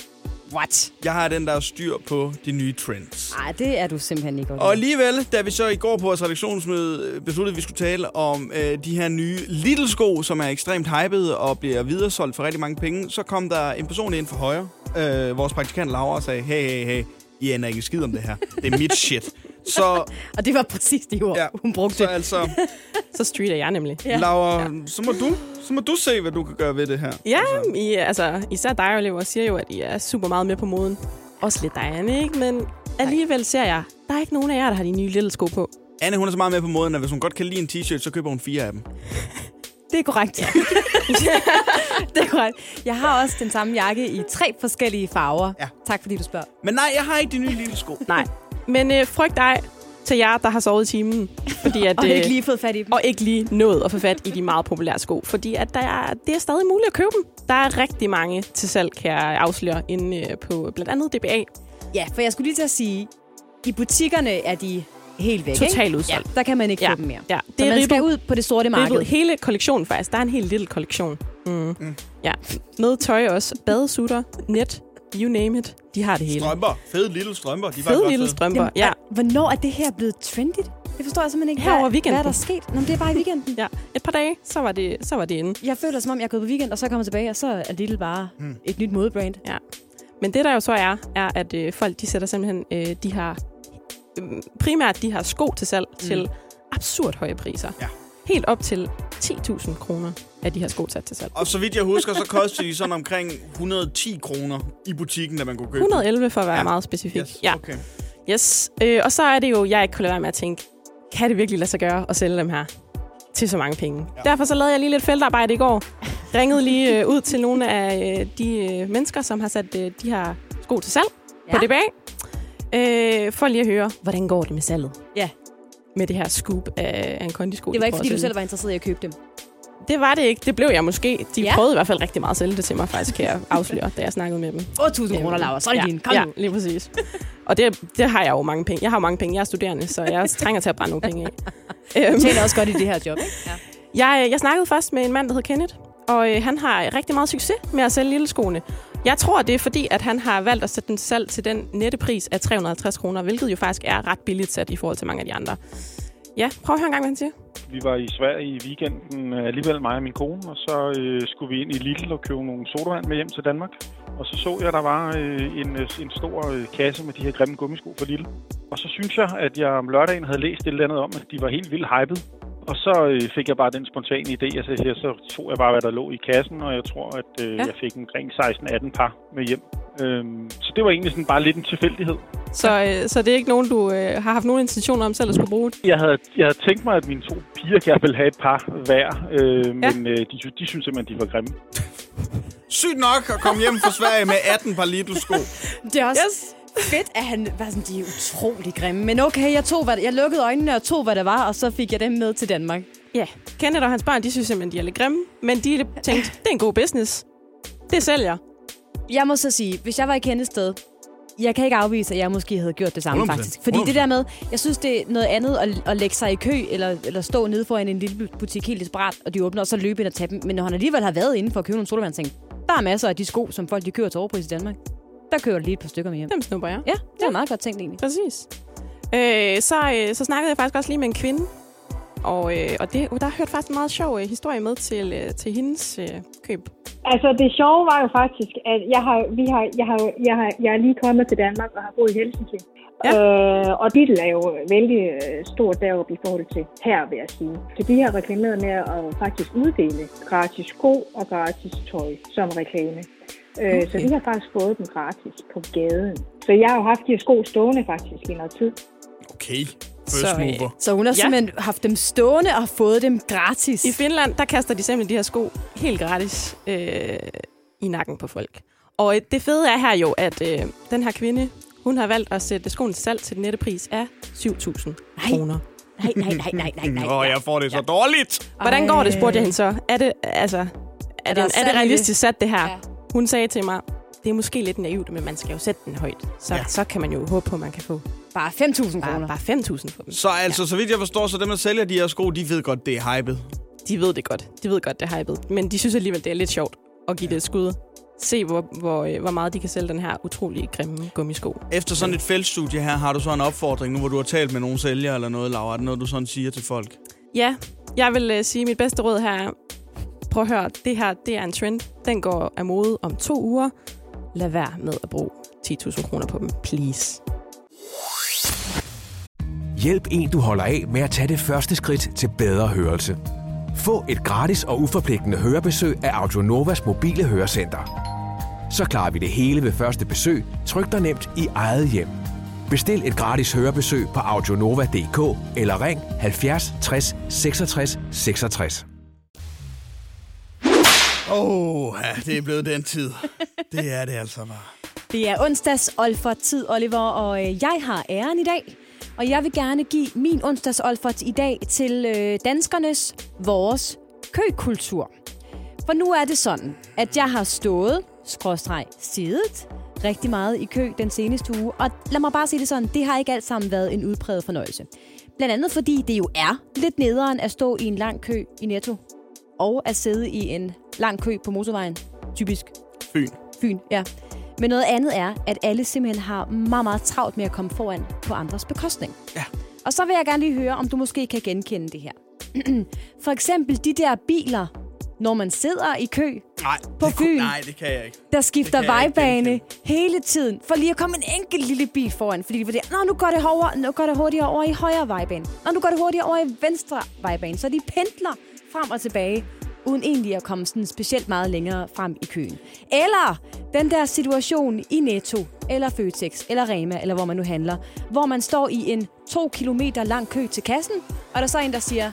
C: What?
B: Jeg har den, der er styr på de nye trends.
C: Nej, det er du simpelthen ikke.
B: Og alligevel, da vi så i går på vores redaktionsmøde øh, besluttede, at vi skulle tale om øh, de her nye Lidl-sko, som er ekstremt hyped og bliver videresolgt for rigtig mange penge, så kom der en person ind fra højre, øh, vores praktikant Laura, og sagde, hey, hey, hey, I aner ikke en skid om det her. Det er mit shit. Så,
C: Og det var præcis de ord,
B: Ja,
C: hun brugte.
B: så altså,
D: Så street er jeg nemlig.
C: Ja.
B: Laura, ja. så, må du, så må du se, hvad du kan gøre ved det her.
D: Ja,
B: Altså.
D: I, altså, især dig, Oliver, siger jo, at I er super meget med på moden. Også lidt dig, Anne, ikke? Men alligevel ser jeg, der er ikke nogen af jer, der har de nye lille sko på.
B: Anne, hun er så meget med på måden, at hvis hun godt kan lide en t-shirt, så køber hun fire af dem.
C: Det er korrekt. Ja. det er korrekt. Jeg har også den samme jakke i tre forskellige farver.
B: Ja.
C: Tak fordi du spørger.
B: Men nej, jeg har ikke de nye lille sko.
D: Nej. Men øh, frygt dig til jer, der har sovet i timen. Fordi at,
C: Og
D: øh,
C: ikke lige fået fat i dem.
D: og ikke lige nået at få fat i de meget populære sko. Fordi at der er, det er stadig muligt at købe dem. Der er rigtig mange til salg, kan jeg afsløre, inde øh, på blandt andet DBA.
C: Ja, for jeg skulle lige til at sige, i butikkerne er de helt væk,
D: Totalt udsolgt.
C: Ja, der kan man ikke
D: Ja.
C: købe dem mere.
D: Ja,
C: Så
D: det er
C: man skal
D: ribbet.
C: ud på det sorte marked.
D: Ribbet. Hele kollektionen faktisk. Der er en helt lille kollektion. Mm. Mm. Ja. Med tøj også. Badesutter, net, you name it. De har det hele.
B: Strømper. Fede lille strømper. De
D: Fede lille
B: fede.
D: strømper.
C: Jamen,
D: Ja.
C: er- Hvornår er det her blevet trendigt? Det forstår jeg simpelthen ikke.
D: Her
C: Hvad-
D: over weekenden.
C: Hvad er der sket? Nå, men det er bare i weekenden.
D: ja. Et par dage, så var det, så var det inde.
C: Jeg føler, som om jeg er gået på weekend, og så kommer tilbage, og så er Lidl bare
B: Hmm.
C: et nyt modebrand.
D: Men det der jo så er, er at øh, folk de sætter simpelthen øh, de har primært de har sko til salg mm. til absurd høje priser.
B: Ja.
D: Helt op til 10.000 kroner er de her sko sat til salg.
B: Og så vidt jeg husker, så kostede de sådan omkring 110 kroner i butikken, da man kunne købe dem.
D: 111 for at være
B: Ja.
D: meget specifik.
B: Yes,
D: Ja.
B: okay.
D: Yes. Øh, og så er det jo, jeg ikke kunne lade være med at tænke, kan det virkelig lade sig gøre at sælge dem her til så mange penge?
B: Ja.
D: Derfor så lavede jeg lige lidt feltarbejde i går. Ringede lige øh, ud til nogle af øh, de øh, mennesker, som har sat øh, de her sko til salg ja. på. DBA. Øh, for lige at høre, hvordan går det med salget?
C: Ja.
D: Med det her scoop af, af en kondisko.
C: Det
D: de
C: var ikke, fordi du selv var interesseret i at købe dem.
D: Det var det ikke. Det blev jeg måske. De
C: Ja.
D: prøvede i hvert fald rigtig meget at sælge det til mig, faktisk, kan jeg afsløre, da jeg snakkede med dem.
C: 8.000 kroner, Laura. Så er det
D: ja,
C: din. Kom
D: ja,
C: nu.
D: lige præcis. Og det, det har jeg jo mange penge. Jeg har jo mange penge. Jeg er studerende, så jeg trænger til at brænde nogle penge af.
C: Du
D: Øhm,
C: tjener også godt i det her job, ikke? Ja.
D: jeg, jeg snakkede først med en mand, der hedder Kenneth, og øh, han har rigtig meget succes med at sælge lille skoene. Jeg tror, det er fordi, at han har valgt at sætte den salg til den nette pris af 350 kroner, hvilket jo faktisk er ret billigt sat i forhold til mange af de andre. Ja, prøv at høre en gang, hvad han siger.
E: Vi var i Sverige i weekenden, øh, alligevel mig og min kone, og så øh, skulle vi ind i Lidl og købe nogle sodavand med hjem til Danmark. Og så så jeg, at der var øh, en, øh, en stor øh, kasse med de her grimme gummisko fra Lidl. Og så synes jeg, at jeg om lørdagen havde læst et eller andet om, at de var helt vildt hyped. Og så øh, fik jeg bare den spontane idé, at så, her, så tog jeg bare, hvad der lå i kassen, og jeg tror, at øh,
D: Ja.
E: ja. jeg fik omkring 16-18 par med hjem. Øhm, så det var egentlig sådan bare lidt en tilfældighed.
D: Så, øh, så det er ikke nogen, du øh, har haft nogen intentioner om selv at skulle bruge?
E: Jeg havde, jeg havde tænkt mig, at mine to piger gerne ville have et par hver, øh, men øh, de, de synes simpelthen, de var grimme.
B: Sygt nok at komme hjem fra Sverige med 18 par Lidl-sko.
C: Det er også yes. Fedt, at han var sådan, de er utrolig grimme. Men okay, jeg, tog, hvad, jeg lukkede øjnene og tog, hvad der var, og så fik jeg dem med til Danmark.
D: Ja. Kenneth og hans børn, de synes simpelthen, de er lidt grimme. Men de tænkte, det er en god business. Det sælger.
C: Jeg må så sige, hvis jeg var i kendes sted, jeg kan ikke afvise, at jeg måske havde gjort det samme,
B: 100%.
C: faktisk. Fordi det der med, jeg synes, det er noget andet at, at lægge sig i kø, eller, eller stå nede foran en lille butik helt desperat, og de åbner, og så løbe ind og tage dem. Men når han alligevel har været inde for at købe nogle tænkte, der er masser af de sko, som folk de kører til overpris i Danmark. Der kører lige et par stykker med hjem.
D: Dem snupper jeg.
C: Ja, det er meget godt tænkt egentlig.
D: Præcis. Øh, så, øh, så snakkede jeg faktisk også lige med en kvinde. Og, øh, og det, der har hørt faktisk en meget sjov øh, historie med til, øh, til hendes øh, køb.
F: Altså, det sjove var jo faktisk, at jeg har, vi har, jeg har, jeg har, jeg er lige kommet til Danmark og har boet i Helsinki.
D: Ja.
F: Ja. Øh, og Lidl er jo vældig øh, stort deroppe i forhold til her, vil jeg sige. Så de har reklameret med at faktisk uddele gratis sko og gratis tøj som reklame. Okay. Så vi har faktisk fået dem gratis på gaden. Så jeg har jo haft de her sko stående faktisk i noget tid.
B: Okay. First
D: Så, øh,
B: mover.
C: Så hun har
D: Ja.
C: ja. simpelthen haft dem stående og fået dem gratis.
D: I Finland, der kaster de simpelthen de her sko helt gratis øh, i nakken på folk. Og øh, det fede er her jo, at øh, den her kvinde, hun har valgt at sætte skoen til salg til den nette pris af 7.000
C: Nej.
D: kroner.
C: Nej, nej, nej, nej, nej, nej.
B: Åh, jeg får det så dårligt.
D: Hvordan går det, spurgte jeg hende så. Er det, altså, er,
C: der
D: det, er det? realistisk sat, det her?
C: Ja.
D: Ja. Hun sagde til mig, det er måske lidt naivt, men man skal jo sætte den højt. Så,
B: Ja.
D: ja. så kan man jo håbe på, at man kan få
C: Bare 5.000
D: bare,
C: kroner.
D: bare 5.000 for dem.
B: Så altså, så vidt jeg forstår, så dem, der sælger de her sko, de ved godt, det er hypet.
D: De ved det godt. De ved godt, det er hypet. Men de synes alligevel, det er lidt sjovt at give det et skud. Se, hvor, hvor, øh, hvor meget de kan sælge den her utrolig grimme gummisko.
B: Efter sådan et feltstudie her, har du så en opfordring nu, hvor du har talt med nogle sælgere eller noget, Laura? Er det noget, du sådan siger til folk?
D: Ja, jeg vil øh, sige, at mit bedste råd her er, prøv at høre, det her det er en trend. Den går af mode om to uger. Lad være med at bruge 10.000 kroner på dem, please.
G: Hjælp en, du holder af med at tage det første skridt til bedre hørelse. Få et gratis og uforpligtende hørebesøg af Audionovas mobile hørecenter. Så klarer vi det hele ved første besøg, tryk dig nemt i eget hjem. Bestil et gratis hørebesøg på audionova.dk eller ring 70 60 66 66.
B: Åh, oh, ja, det er blevet den tid. Det er det altså bare.
C: Det er onsdags Olfert tid, Oliver, og øh, jeg har æren i dag. Og jeg vil gerne give min onsdags Olfert i dag til øh, danskernes, vores køkultur. For nu er det sådan, at jeg har stået, skråstreg, siddet rigtig meget i kø den seneste uge. Og lad mig bare sige det sådan, det har ikke alt sammen været en udpræget fornøjelse. Blandt andet fordi det jo er lidt nederen at stå i en lang kø i Netto. Og at sidde i en lang kø på motorvejen. Typisk
B: Fyn.
C: Fyn, ja. Men noget andet er, at alle simpelthen har meget, meget travlt med at komme foran på andres bekostning.
B: Ja.
C: Og så vil jeg gerne lige høre, om du måske kan genkende det her. For eksempel de der biler, når man sidder i kø,
B: Nej,
C: På
B: det kunne-
C: Fyn.
B: Nej, det kan jeg ikke.
C: der skifter
B: ikke
C: vejbane
B: genkende.
C: hele tiden, for lige at komme en enkelt lille bil foran. Fordi de Nå, nu går, det hårdere, nu går det hurtigere over i højre vejbane. Nå, nu går det hurtigere over i venstre vejbane. Så de pendler frem og tilbage, uden egentlig at komme sådan specielt meget længere frem i køen. Eller den der situation i Netto, eller Føtex, eller Rema, eller hvor man nu handler, hvor man står i en to kilometer lang kø til kassen, og der er så en, der siger,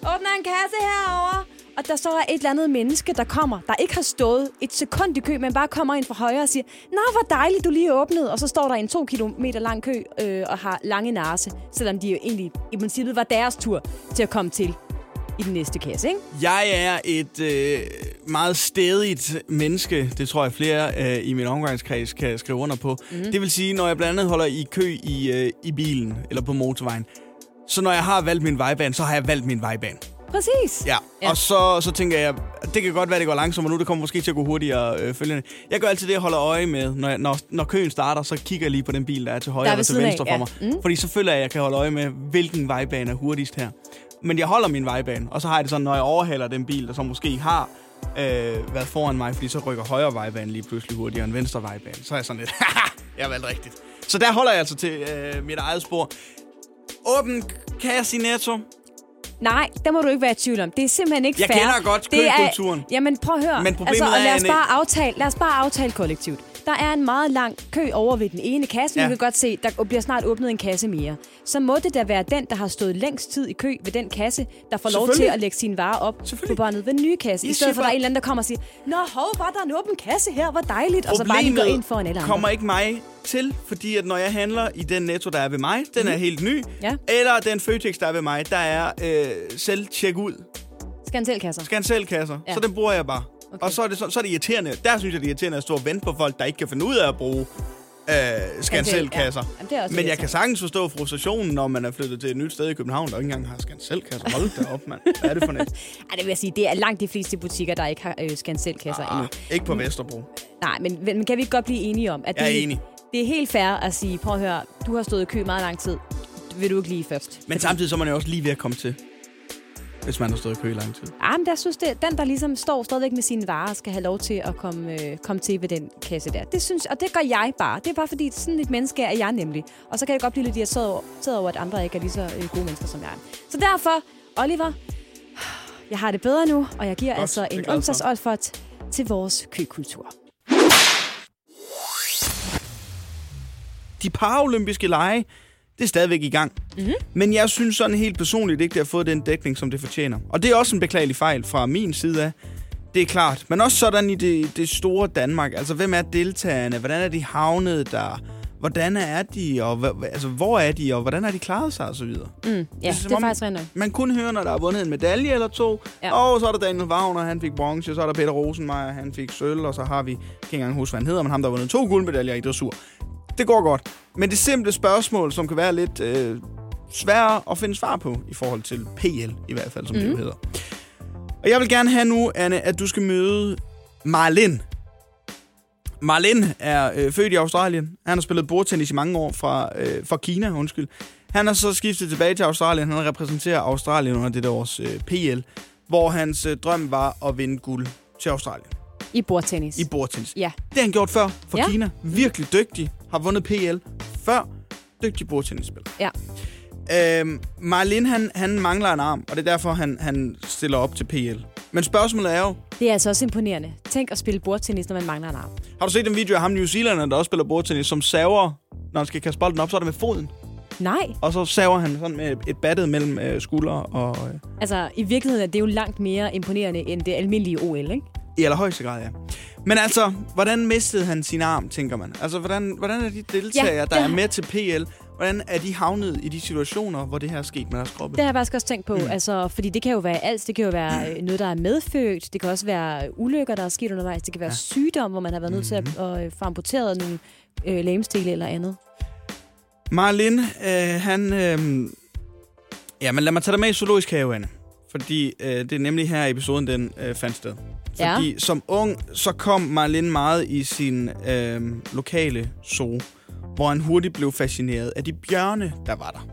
C: åbner en kasse herover. Og der så er et eller andet menneske, der kommer, der ikke har stået et sekund i kø, men bare kommer ind fra højre og siger, Nå, hvor dejligt, du lige åbnede. Og så står der en to kilometer lang kø øh, og har lange narse, selvom de jo egentlig i princippet var deres tur til at komme til i den næste kasse, ikke?
B: Jeg er et øh, meget stedigt menneske. Det tror jeg flere øh, i min omgangskreds kan skrive under på. Mm. Det vil sige, når jeg blandt andet holder i kø i, øh, i bilen eller på motorvejen, så når jeg har valgt min vejbane, så har jeg valgt min vejbane.
C: Præcis.
B: Ja,
C: Ja.
B: og så, så tænker jeg, det kan godt være, det går langsommere nu, det kommer måske til at gå hurtigere øh, følgende. Jeg gør altid det, jeg holder øje med, når, jeg, når, når køen starter, så kigger jeg lige på den bil, der er til højre
C: ved
B: til
C: siden af,
B: venstre
C: ja.
B: for mig. Mm. Fordi så føler jeg, at jeg kan holde øje med, hvilken vejbane er hurtigst her. Men jeg holder min vejbane, og så har jeg det sådan, når jeg overhaler den bil, der så måske har øh, været foran mig, fordi så rykker højre vejbane lige pludselig hurtigere end venstre vejbane. Så er jeg sådan lidt, jeg har valgt rigtigt. Så der holder jeg altså til øh, mit eget spor. Åben kasse i Netto.
C: Nej, der må du ikke være i tvivl om. Det er simpelthen ikke
B: Jeg
C: fair.
B: kender godt køkulturen.
C: Jamen, prøv at høre.
B: Men problemet
C: altså, og
B: er,
C: lad os, bare aftale, lad os bare aftale kollektivt. Der er en meget lang kø over ved den ene kasse. Ja. Du kan godt se, der bliver snart åbnet en kasse mere. Så må det da være den, der har stået længst tid i kø ved den kasse, der får lov til at lægge sine varer op på båndet ved den nye kasse. I
B: Jeg
C: stedet for, at der er en eller anden, der kommer og siger, Nå, hov, var der en åben kasse her, hvor dejligt. Og så bare lige gå ind foran alle andre.
B: kommer ikke mig til, fordi at når jeg handler i den netto, der er ved mig, den
C: Mhm.
B: er helt ny.
C: Ja.
B: Eller den Føtex, der er ved mig, der er øh, selv tjek ud.
C: Skal han selv kasser?
B: Scan selv kasser.
C: Ja.
B: Så den bruger jeg bare.
C: Okay.
B: Og så er, det, så, så er det irriterende. Der synes jeg, det er irriterende at stå og vente på folk, der ikke kan finde ud af at bruge øh, scan
C: selv,
B: selv kasser.
C: ja. Jamen, det
B: Men jeg kan sagtens forstå frustrationen, når man er flyttet til et nyt sted i København, der ikke engang har scan selv kasser. Hold da op, mand. Hvad er det for net?
C: Ej, det vil jeg sige, det er langt de fleste butikker, der ikke har øh, scan selv kasser endnu.
B: Ah, ikke på Vesterbro.
C: Nej, men, men kan vi ikke godt blive enige om, at
B: Jeg er
C: det,
B: enig.
C: det er helt fair at sige, prøv at høre, du har stået i kø meget lang tid. Vil du ikke lige først?
B: Men samtidig så er man jo også lige ved at komme til. Hvis man har stået i kø i lang tid.
C: Ja, men der synes det, den, der ligesom står stadigvæk med sine varer, skal have lov til at komme, øh, komme til ved den kasse der. Det synes, og det gør jeg bare. Det er bare fordi, sådan et menneske er jeg nemlig. Og så kan jeg godt blive lidt irriteret over, over, at andre ikke er lige så øh, gode mennesker som jeg er. Så derfor, Oliver, jeg har det bedre nu, og jeg giver
B: Godt,
C: altså en onsdagsolfert til vores køkultur.
B: de paralympiske lege, det er stadigvæk i gang. Mm-hmm. Men jeg synes sådan helt personligt ikke, det har fået den dækning, som det fortjener. Og det er også en beklagelig fejl fra min side af. Det er klart. Men også sådan i det, det store Danmark. Altså, hvem er deltagerne? Hvordan er de havnet der? Hvordan er de? Og hva- altså, hvor er de? Og hvordan har de klaret sig? Og så videre.
C: Mm, ja,
B: er
C: det,
B: som
C: det er faktisk rent.
B: Man kun hører, når der er vundet en medalje eller to.
C: Ja.
B: Og så er der Daniel Wagner, han fik bronze. Så er der Peter Rosenmeier, han fik sølv. Og så har vi, jeg kan ikke engang huske, hvad han hedder, men ham, der har vundet to guldmedaljer i dressur. Det går godt. Men det simple spørgsmål, som kan være lidt øh, sværere at finde svar på, i forhold til PL, i hvert fald, som mm. det jo hedder. Og jeg vil gerne have nu, Anne, at du skal møde Marlin. Marlin er øh, født i Australien. Han har spillet bordtennis i mange år fra, øh, fra Kina, undskyld. Han har så skiftet tilbage til Australien. Han repræsenterer Australien under det års øh, PL, hvor hans øh, drøm var at vinde guld til Australien
C: I bordtennis.
B: i bordtennis.
C: Ja.
B: Det har han gjort før for
C: ja.
B: Kina. Virkelig dygtig. Har vundet PL før. Dygtig bordtennisspiller.
C: Ja.
B: Øhm, Marlin, han, han mangler en arm, og det er derfor, han, han stiller op til PL. Men spørgsmålet er jo,
C: Det er altså også imponerende. Tænk at spille bordtennis, når man mangler en arm.
B: har du set den video af ham New Zealanderen, der også spiller bordtennis, som saver, når han skal kaste bolden op, så er det med foden.
C: Nej,
B: Og så saver han sådan med et battet mellem øh, skuldre og... Øh,
C: altså i virkeligheden er det jo langt mere imponerende end det almindelige OL, ikke?
B: I allerhøjeste grad, ja. Men altså, hvordan mistede han sin arm, tænker man? Altså, hvordan, hvordan er de deltagere,
C: Ja,
B: der er med til PL, hvordan er de havnet i de situationer, hvor det her er sket med deres kroppe?
C: Det har jeg faktisk også tænkt på, mm. altså, fordi det kan jo være alt. Det kan jo være øh, noget, der er medfødt. Det kan også være ulykker, der er sket undervejs. Det kan være ja. sygdom, hvor man har været nødt til at,
B: Mhm.
C: at, at få amputeret nogle øh, lægemstele eller andet.
B: Marlin, øh, han... Øh, ja, men lad mig tage dig med i zoologisk have, Anne. Fordi øh, det er nemlig her, episoden den øh, fandt sted.
C: Ja.
B: Fordi som ung, så kom Marlin meget i sin øh, lokale zoo, hvor han hurtigt blev fascineret af de bjørne, der var der.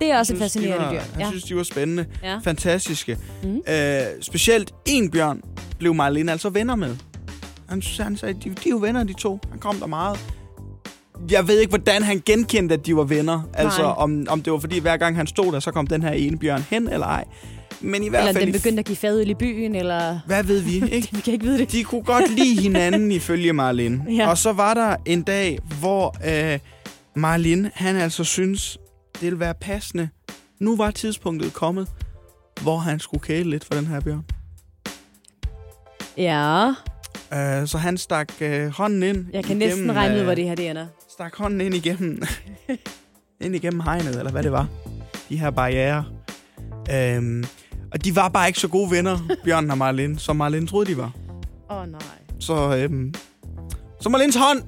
C: Det er også et
B: synes, de
C: fascinerende
B: var,
C: dyr.
B: Han
C: Ja.
B: synes, de var spændende.
C: Ja.
B: Fantastiske.
C: Mhm.
B: Øh, specielt en bjørn blev Marlene altså venner med. Han, han sagde, de, de er jo venner, de to. Han kom der meget. Jeg ved ikke, hvordan han genkendte, at de var venner. Altså, om, om det var fordi, hver gang han stod der, så kom den her ene bjørn hen, eller ej. Men i hvert
C: Eller
B: fald...
C: den begyndte at give fadøl i byen, eller...
B: Hvad ved vi, ikke?
C: Vi kan ikke vide det.
B: De kunne godt lide hinanden ifølge Marlin.
C: Ja.
B: Og så var der en dag, hvor øh, Marlin, han altså synes, det ville være passende. Nu var tidspunktet kommet, hvor han skulle kæle lidt for den her bjørn.
C: Ja,
B: Uh, så han stak uh, hånden ind.
C: jeg kan næsten regne ud,
B: øh,
C: hvor det her det ender.
B: Stak hånden ind igennem, ind igennem hegnet, eller hvad det var. De her barriere. Um, og de var bare ikke så gode venner, Bjørn og Marlin, som Marlin troede, de var.
C: Åh oh, nej.
B: Så, øhm, så Marlins hånd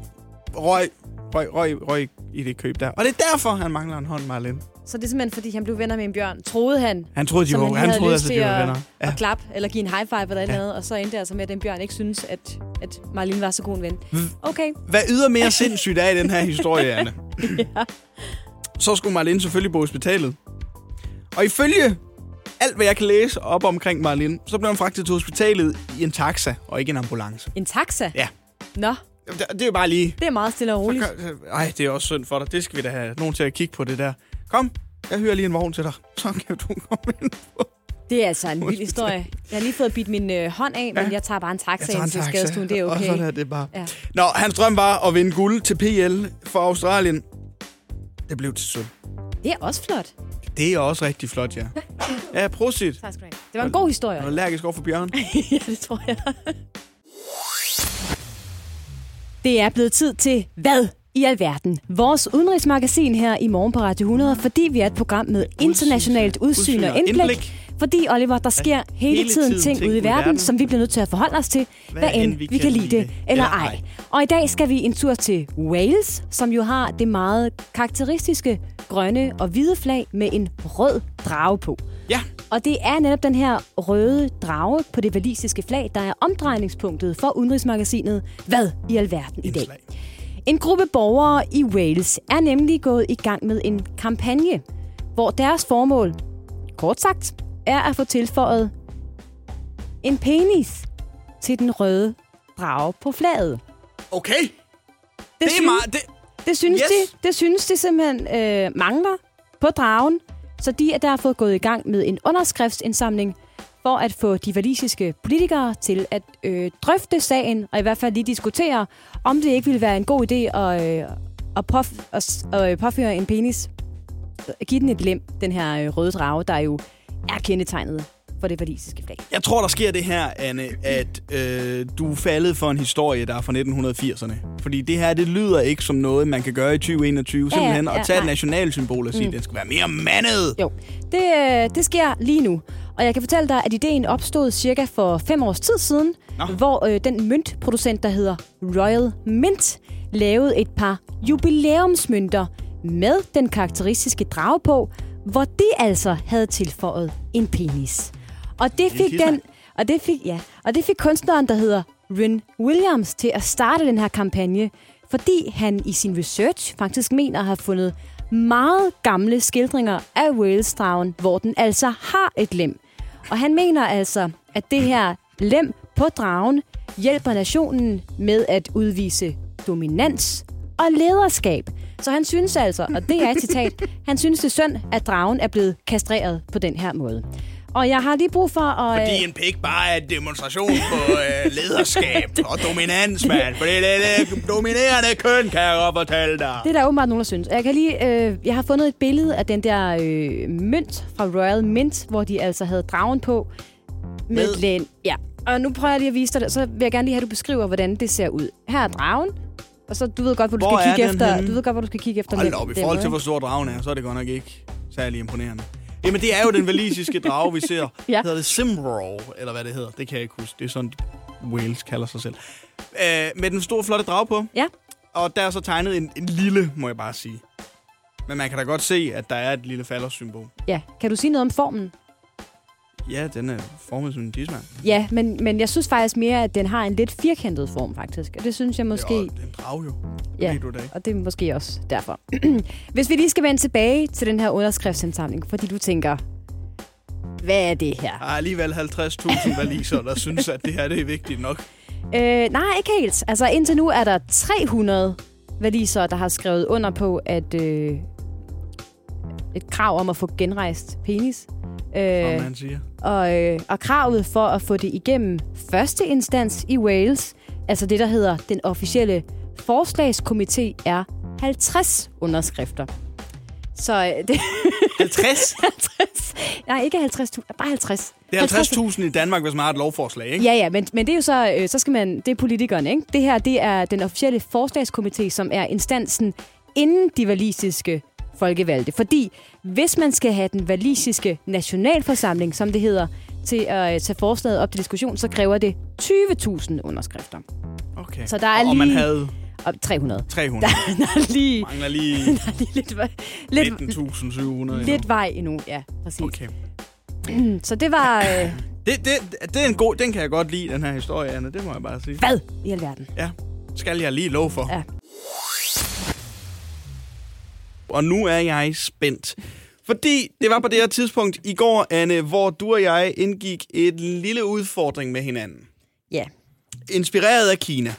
B: røg, røg, røg, røg i det køb der. Og det er derfor, han mangler en hånd, Marlin.
C: Så det er simpelthen, fordi han blev venner med en bjørn. Troede han,
B: Han troede, de var,
C: han,
B: han troede altså, de var venner. Ja.
C: klappe, eller give en high five eller
B: Ja.
C: andet, og så endte det altså med, at den bjørn ikke synes, at, at Marlene var så god en ven. Okay,
B: Hvad yder mere sindssygt er i den her historie, Anne?
C: ja.
B: Så skulle Marlin selvfølgelig på hospitalet. Og ifølge alt, hvad jeg kan læse op omkring Marlin, så blev han fragtet til hospitalet i en taxa, og ikke en ambulance.
C: en taxa?
B: Ja.
C: Nå,
B: Det, det er jo bare lige...
C: det er meget stille og roligt.
B: Ej, det er også synd for dig. Det skal vi da have nogen til at kigge på det der. Kom, jeg hører lige en vogn til dig. Så kan du komme ind på.
C: Det er altså en vild historie. Jeg har lige fået bidt min øh, hånd af, men
B: Ja.
C: jeg tager bare en taxa ind til skadestuen. Det er
B: og
C: okay.
B: sådan er det bare.
C: Ja.
B: Nå, hans drøm var at vinde guld til PL for Australien. Det blev til sølv.
C: Det er også flot.
B: Det er også rigtig flot, ja. Ja, prosit.
C: Tak skal du have. Det var en god historie.
B: Er du allergisk over for bjørn?
C: ja, det tror jeg. Det er blevet tid til Hvad i alverden? Vores udenrigsmagasin her i morgen på Radio 100, fordi vi er et program med internationalt udsyn og indblik. Fordi, Oliver, der sker hele,
B: hele
C: tiden
B: tiden
C: ting
B: ting
C: ude i verden,
B: verden.
C: som vi bliver nødt til at forholde os til, hvad, end vi kan lide det eller ej. Og i dag skal vi en tur til Wales, som jo har det meget karakteristiske grønne og hvide flag med en rød drage på.
B: Ja.
C: Og det er netop den her røde drage på det valisiske flag, der er omdrejningspunktet for udenrigsmagasinet Hvad i alverden i dag. En gruppe borgere i Wales er nemlig gået i gang med en kampagne, hvor deres formål, kort sagt, er at få tilføjet en penis til den røde drage på flaget.
B: Okay.
C: Det,
B: Det er meget... Det,
C: det synes
B: Yes.
C: de, det synes de simpelthen øh, mangler på dragen, så de er derfor gået i gang med en underskriftsindsamling for at få de valisiske politikere til at øh, drøfte sagen, og i hvert fald lige diskutere, om det ikke ville være en god idé at, øh, at, påf- at, at øh, påføre en penis, at give den et lem, den her øh, røde drage, der jo er kendetegnet for det valisiske flag.
B: jeg tror, der sker det her, Anne, at øh, du er faldet for en historie, der er fra 1980'erne. Fordi det her, det lyder ikke som noget, man kan gøre i 2021.
C: Ja, ja,
B: Simpelthen
C: ja,
B: at tage et
C: nej.
B: nationalsymbol og sige, at den skal være mere mandet.
C: Jo, det, øh, det sker lige nu. Og jeg kan fortælle dig, at ideen opstod cirka for fem års tid siden,
B: Nå.
C: hvor øh, den møntproducent, der hedder Royal Mint, lavede et par jubilæumsmønter med den karakteristiske drage på, hvor de altså havde tilføjet en penis. Og det fik den, og det fik, ja, og det fik kunstneren, der hedder Ren Williams, til at starte den her kampagne, fordi han i sin research faktisk mener at have fundet meget gamle skildringer af Wales-dragen, hvor den altså har et lem. Og han mener altså, at det her lem på dragen hjælper nationen med at udvise dominans og lederskab. Så han synes altså, og det er et citat, han synes det er synd, at dragen er blevet kastreret på den her måde. Og jeg har lige brug for at...
B: Fordi
C: øh,
B: en pik bare er en demonstration på øh, lederskab og dominans, mand. Fordi det er det dominerende køn, kan jeg godt fortælle dig.
C: Det er der åbenbart nogen, der synes. Jeg, kan lige, øh, jeg har fundet et billede af den der øh, mønt fra Royal Mint, hvor de altså havde dragen på. Med,
B: Med-
C: et læn. Ja. Og nu prøver jeg lige at vise dig det. Så vil jeg gerne lige have, at du beskriver, hvordan det ser ud. Her er dragen. Og så du ved godt, hvor du
B: Hvor
C: skal kigge efter.
B: henne?
C: Du ved godt, hvor du skal kigge efter.
B: Hold op, i forhold til, hvor stor dragen er, så er det godt nok ikke særlig imponerende. Jamen, det er jo den valisiske drage, vi ser.
C: Ja.
B: Hedder det Simrow, eller hvad det hedder. Det kan jeg ikke huske. Det er sådan, Wales kalder sig selv. Øh, med den store, flotte drage på.
C: Ja.
B: Og der er så tegnet en, en lille, må jeg bare sige. Men man kan da godt se, at der er et lille faldersymbol.
C: Ja. Kan du sige noget om formen?
B: Ja, den er formet som en tidsmand.
C: Ja, men, men jeg synes faktisk mere, at den har en lidt firkantet form, faktisk. Og det synes jeg måske...
B: Det er, det er en drage jo.
C: Ja.
B: Du det?
C: Og det er måske også derfor. Hvis vi lige skal vende tilbage til den her underskriftsindsamling, fordi du tænker, hvad er det her?
B: Der er alligevel 50.000 valiser, der synes, at det her det er vigtigt nok.
C: Øh, nej, ikke helt. Altså indtil nu er der 300 valiser, der har skrevet under på, at øh, et krav om at få genrejst penis. Øh,
B: man siger.
C: og, øh, og kravet for at få det igennem første instans i Wales, altså det, der hedder den officielle forslagskomité, er 50 underskrifter. Så øh, det
B: 50?
C: 50. Nej, ikke 50. Bare 50.
B: Det er 50.000 i Danmark, hvis man har et lovforslag, ikke?
C: Ja, ja, men, men det er jo så, øh, så skal man, det er politikerne, ikke? Det her, det er den officielle forslagskomité, som er instansen inden de valisiske folkevalgte. Fordi hvis man skal have den valisiske nationalforsamling, som det hedder, til at øh, tage forslaget op til diskussion, så kræver det 20.000 underskrifter.
B: Okay.
C: Så der er
B: og, og man
C: lige-
B: havde
C: Og 300.
B: 300.
C: Der er lige,
B: Mangler lige
C: der er lige lidt, vej- lidt,
B: 19.700 endnu.
C: lidt vej endnu. Ja, præcis.
B: Okay.
C: Så det var... Øh,
B: Det, det, det er en god... Den kan jeg godt lide, den her historie, Anne. Det må jeg bare sige.
C: hvad i alverden?
B: Ja. Skal jeg lige love for.
C: Ja.
B: Og nu er jeg spændt. Fordi det var på det her tidspunkt i går, Anne, hvor du og jeg indgik et lille udfordring med hinanden.
C: Ja.
B: Inspireret af Kina.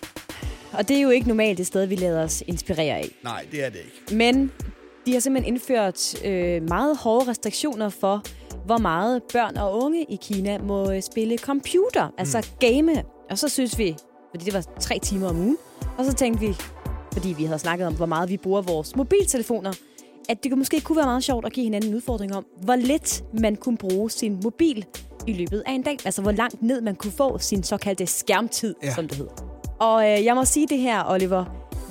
C: Og det er jo ikke normalt det sted, vi lader os inspirere af.
B: Nej, det er det ikke.
C: Men de har simpelthen indført øh, meget hårde restriktioner for, hvor meget børn og unge i Kina må øh, spille computer, altså game. Og så synes vi, fordi det var tre timer om ugen, og så tænkte vi, fordi vi havde snakket om, hvor meget vi bruger vores mobiltelefoner, at det måske kunne være meget sjovt at give hinanden en udfordring om, hvor lidt man kunne bruge sin mobil i løbet af en dag. Altså, hvor langt ned man kunne få sin såkaldte skærmtid,
B: ja.
C: som det hedder. Og øh, jeg må sige det her, Oliver.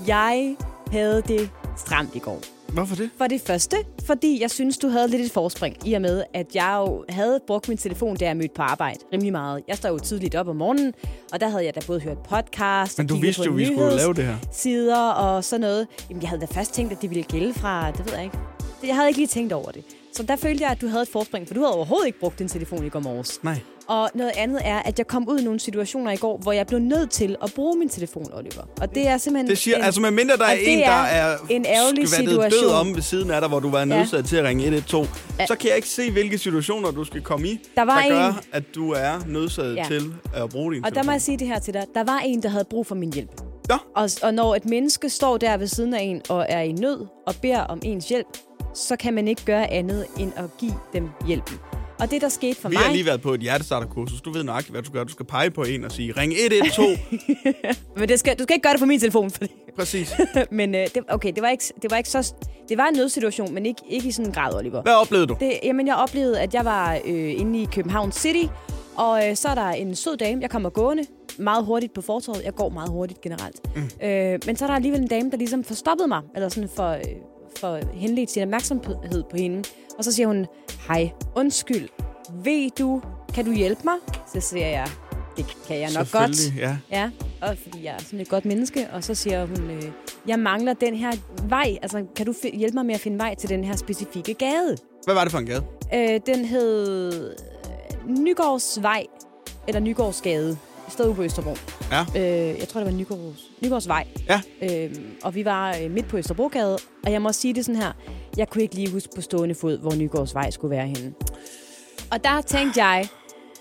C: Jeg havde det stramt i går.
B: Hvorfor det?
C: For det første, fordi jeg synes, du havde lidt et forspring, i og med, at jeg jo havde brugt min telefon, da jeg mødte på arbejde rimelig meget. Jeg står jo tidligt op om morgenen, og der havde jeg da både hørt podcast
B: Men du vidste jo, vi skulle lave det her.
C: sider og sådan noget. Jamen, jeg havde da først tænkt, at det ville gælde fra, det ved jeg ikke. Jeg havde ikke lige tænkt over det. Så der følte jeg, at du havde et forspring, for du havde overhovedet ikke brugt din telefon i går morges.
B: Nej.
C: Og noget andet er, at jeg kom ud i nogle situationer i går, hvor jeg blev nødt til at bruge min telefon, Oliver. Og det er simpelthen...
B: Det siger,
C: en,
B: altså med mindre der er en, der
C: er en ærgerlig
B: skvattet død
C: situation.
B: om ved siden af dig, hvor du var nødsaget til at ringe 112,
C: Ja.
B: så kan jeg ikke se, hvilke situationer du skal komme i,
C: Der var
B: der gør,
C: en-
B: at du er nødsaget
C: Ja.
B: til at bruge din
C: Og der
B: telefon.
C: må jeg sige det her til dig. Der var en, der havde brug for min hjælp.
B: Ja.
C: Og, og når et menneske står der ved siden af en og er i nød og beder om ens hjælp, så kan man ikke gøre andet end at give dem hjælpen. Og det, der skete for
B: Vi
C: mig...
B: har lige været på et hjertestarterkursus. Du ved nøjagtigt, hvad du gør. Du skal pege på en og sige, ring 112.
C: Men det skal, du skal ikke gøre det på min telefon, fordi...
B: Præcis.
C: men øh, det, okay, det var, ikke, det var ikke så... Det var en nødsituation, men ikke, ikke i sådan en grad, Oliver.
B: Hvad oplevede du?
C: Det, jamen, jeg oplevede, at jeg var øh, inde i København City, og øh, så er der en sød dame, jeg kommer gående meget hurtigt på fortorvet. Jeg går meget hurtigt generelt. Mm. Øh, men så er der alligevel en dame, der ligesom får stoppet mig, eller sådan for, øh, for henledt sin opmærksomhed på hende. Og så siger hun, hej, undskyld, ved du, kan du hjælpe mig? Så siger jeg, det kan jeg nok godt.
B: Ja.
C: Ja, og fordi jeg er sådan et godt menneske, og så siger hun, øh, jeg mangler den her vej. Altså, kan du hjælpe mig med at finde vej til den her specifikke gade?
B: Hvad var det for en gade?
C: Øh, den hed øh, Nygårdsvej, eller Nygårdsgade. Sted ude på Østerbro.
B: Ja.
C: Øh, jeg tror, det var Nygårds, Nygårdsvej.
B: Ja.
C: Øh, og vi var øh, midt på Østerbrogade, og jeg må sige det sådan her. Jeg kunne ikke lige huske på stående fod, hvor Nygårdsvej skulle være henne. Og der tænkte jeg,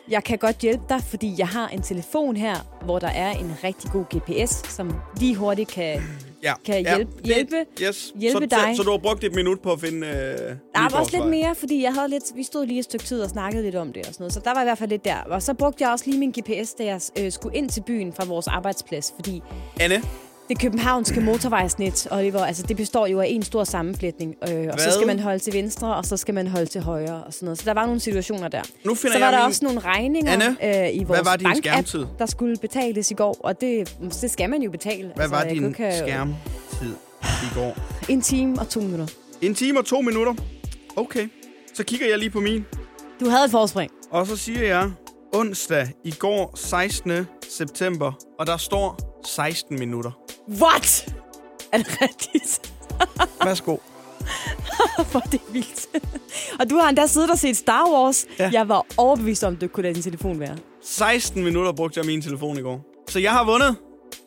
C: jeg kan godt hjælpe dig, fordi jeg har en telefon her, hvor der er en rigtig god GPS, som lige hurtigt kan...
B: Ja.
C: Kan
B: ja.
C: hjælpe-
B: Det-
C: hjælpe-
B: yes.
C: hjælpe
B: så,
C: dig.
B: Så, så du har brugt et minut på at finde øh,
C: Der var også lidt mere, fordi jeg havde lidt, vi stod lige et stykke tid og snakkede lidt om det og sådan noget. Så der var i hvert fald lidt der. Og så brugte jeg også lige min GPS, da jeg øh, skulle ind til byen fra vores arbejdsplads, fordi
B: Anne,
C: det københavnske motorvejsnet, Oliver, altså det består jo af en stor sammenflætning. Øh, og
B: Hvad?
C: så skal man holde til venstre, og så skal man holde til højre og sådan noget. Så der var nogle situationer der.
B: nu finder
C: Så var
B: jeg
C: der
B: min...
C: også nogle regninger
B: Anne,
C: øh, i vores
B: var din
C: bank-app,
B: skærmtid?
C: der skulle betales i går. Og det, det skal man jo betale.
B: Hvad var
C: jeg
B: din
C: have-
B: skærmtid i går?
C: En time og to minutter.
B: En time og to minutter. Okay. Så kigger jeg lige på min.
C: Du havde et forspring.
B: Og så siger jeg onsdag i går 16. september. Og der står 16 minutter.
C: What? Er det rigtigt?
B: Værsgo.
C: Hvor er det vildt. og du har endda siddet og set Star Wars.
B: Ja.
C: Jeg var overbevist om, det kunne lade din telefon være.
B: 16 minutter brugte jeg min telefon i går. Så jeg har vundet.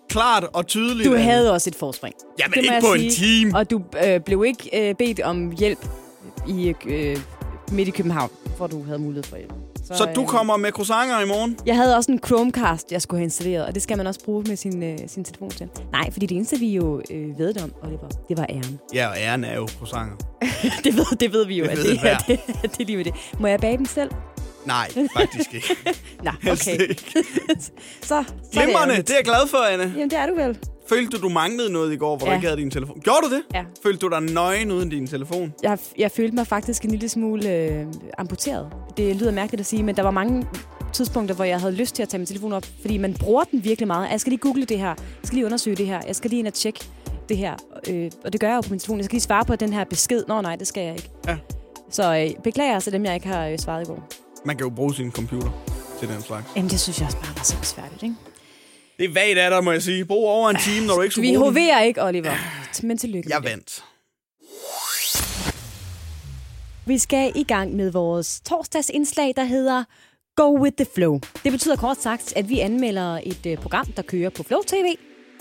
B: Klart og tydeligt.
C: Du havde også et forspring.
B: Jamen
C: Det
B: ikke på en
C: sige.
B: time.
C: Og du øh, blev ikke øh, bedt om hjælp i øh, midt i København, hvor du havde mulighed for hjælp.
B: Så du
C: øh,
B: kommer med croissanter i morgen?
C: Jeg havde også en Chromecast, jeg skulle have installeret, og det skal man også bruge med sin, øh, sin telefon til. Nej, fordi det eneste, vi jo øh, ved om, Oliver, det var æren.
B: Ja, og æren er jo croissanter.
C: det, ved, det ved vi jo,
B: Det
C: at det,
B: enhver.
C: er, det, det er lige med det. Må jeg bage dem selv?
B: Nej, faktisk ikke. Helst
C: okay. så, så er det ærgerligt.
B: det er jeg glad for, Anne.
C: Jamen, det er du vel.
B: Følte du, du manglede noget i går, hvor ja. Du ikke havde din telefon? Gjorde du det?
C: Ja.
B: Følte du dig nøgen uden din telefon?
C: Jeg, jeg følte mig faktisk en lille smule øh, amputeret. Det lyder mærkeligt at sige, men der var mange tidspunkter, hvor jeg havde lyst til at tage min telefon op, fordi man bruger den virkelig meget. Jeg skal lige google det her. Jeg skal lige undersøge det her. Jeg skal lige ind og tjekke det her. Øh, og det gør jeg jo på min telefon. Jeg skal lige svare på den her besked. Nå nej, det skal jeg ikke.
B: Ja.
C: Så øh, beklager til dem, jeg ikke har øh, svaret i går.
B: Man kan jo bruge sin computer til den slags.
C: Jamen, det synes jeg også bare var så besværligt, ikke?
B: Det er vagt af dig, må jeg sige. Brug over en time, når du ikke skulle
C: Vi hoverer ikke, Oliver. Men tillykke med
B: Jeg
C: det.
B: vandt.
C: Vi skal i gang med vores torsdagsindslag, der hedder Go with the Flow. Det betyder kort sagt, at vi anmelder et øh, program, der kører på Flow TV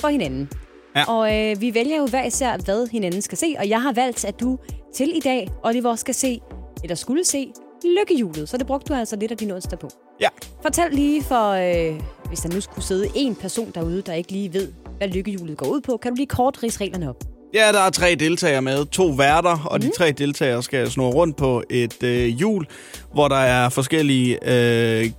C: for hinanden.
B: Ja.
C: Og øh, vi vælger jo hver især, hvad hinanden skal se. Og jeg har valgt, at du til i dag, Oliver, skal se, eller skulle se, Lykkehjulet. Så det brugte du altså lidt af din onsdag på.
B: Ja.
C: Fortæl lige for, øh, hvis der nu skulle sidde en person derude, der ikke lige ved, hvad lykkehjulet går ud på. Kan du lige kort rise reglerne op?
B: Ja, der er tre deltagere med. To værter, og mm. de tre deltagere skal snurre rundt på et øh, hjul, hvor der er forskellige øh,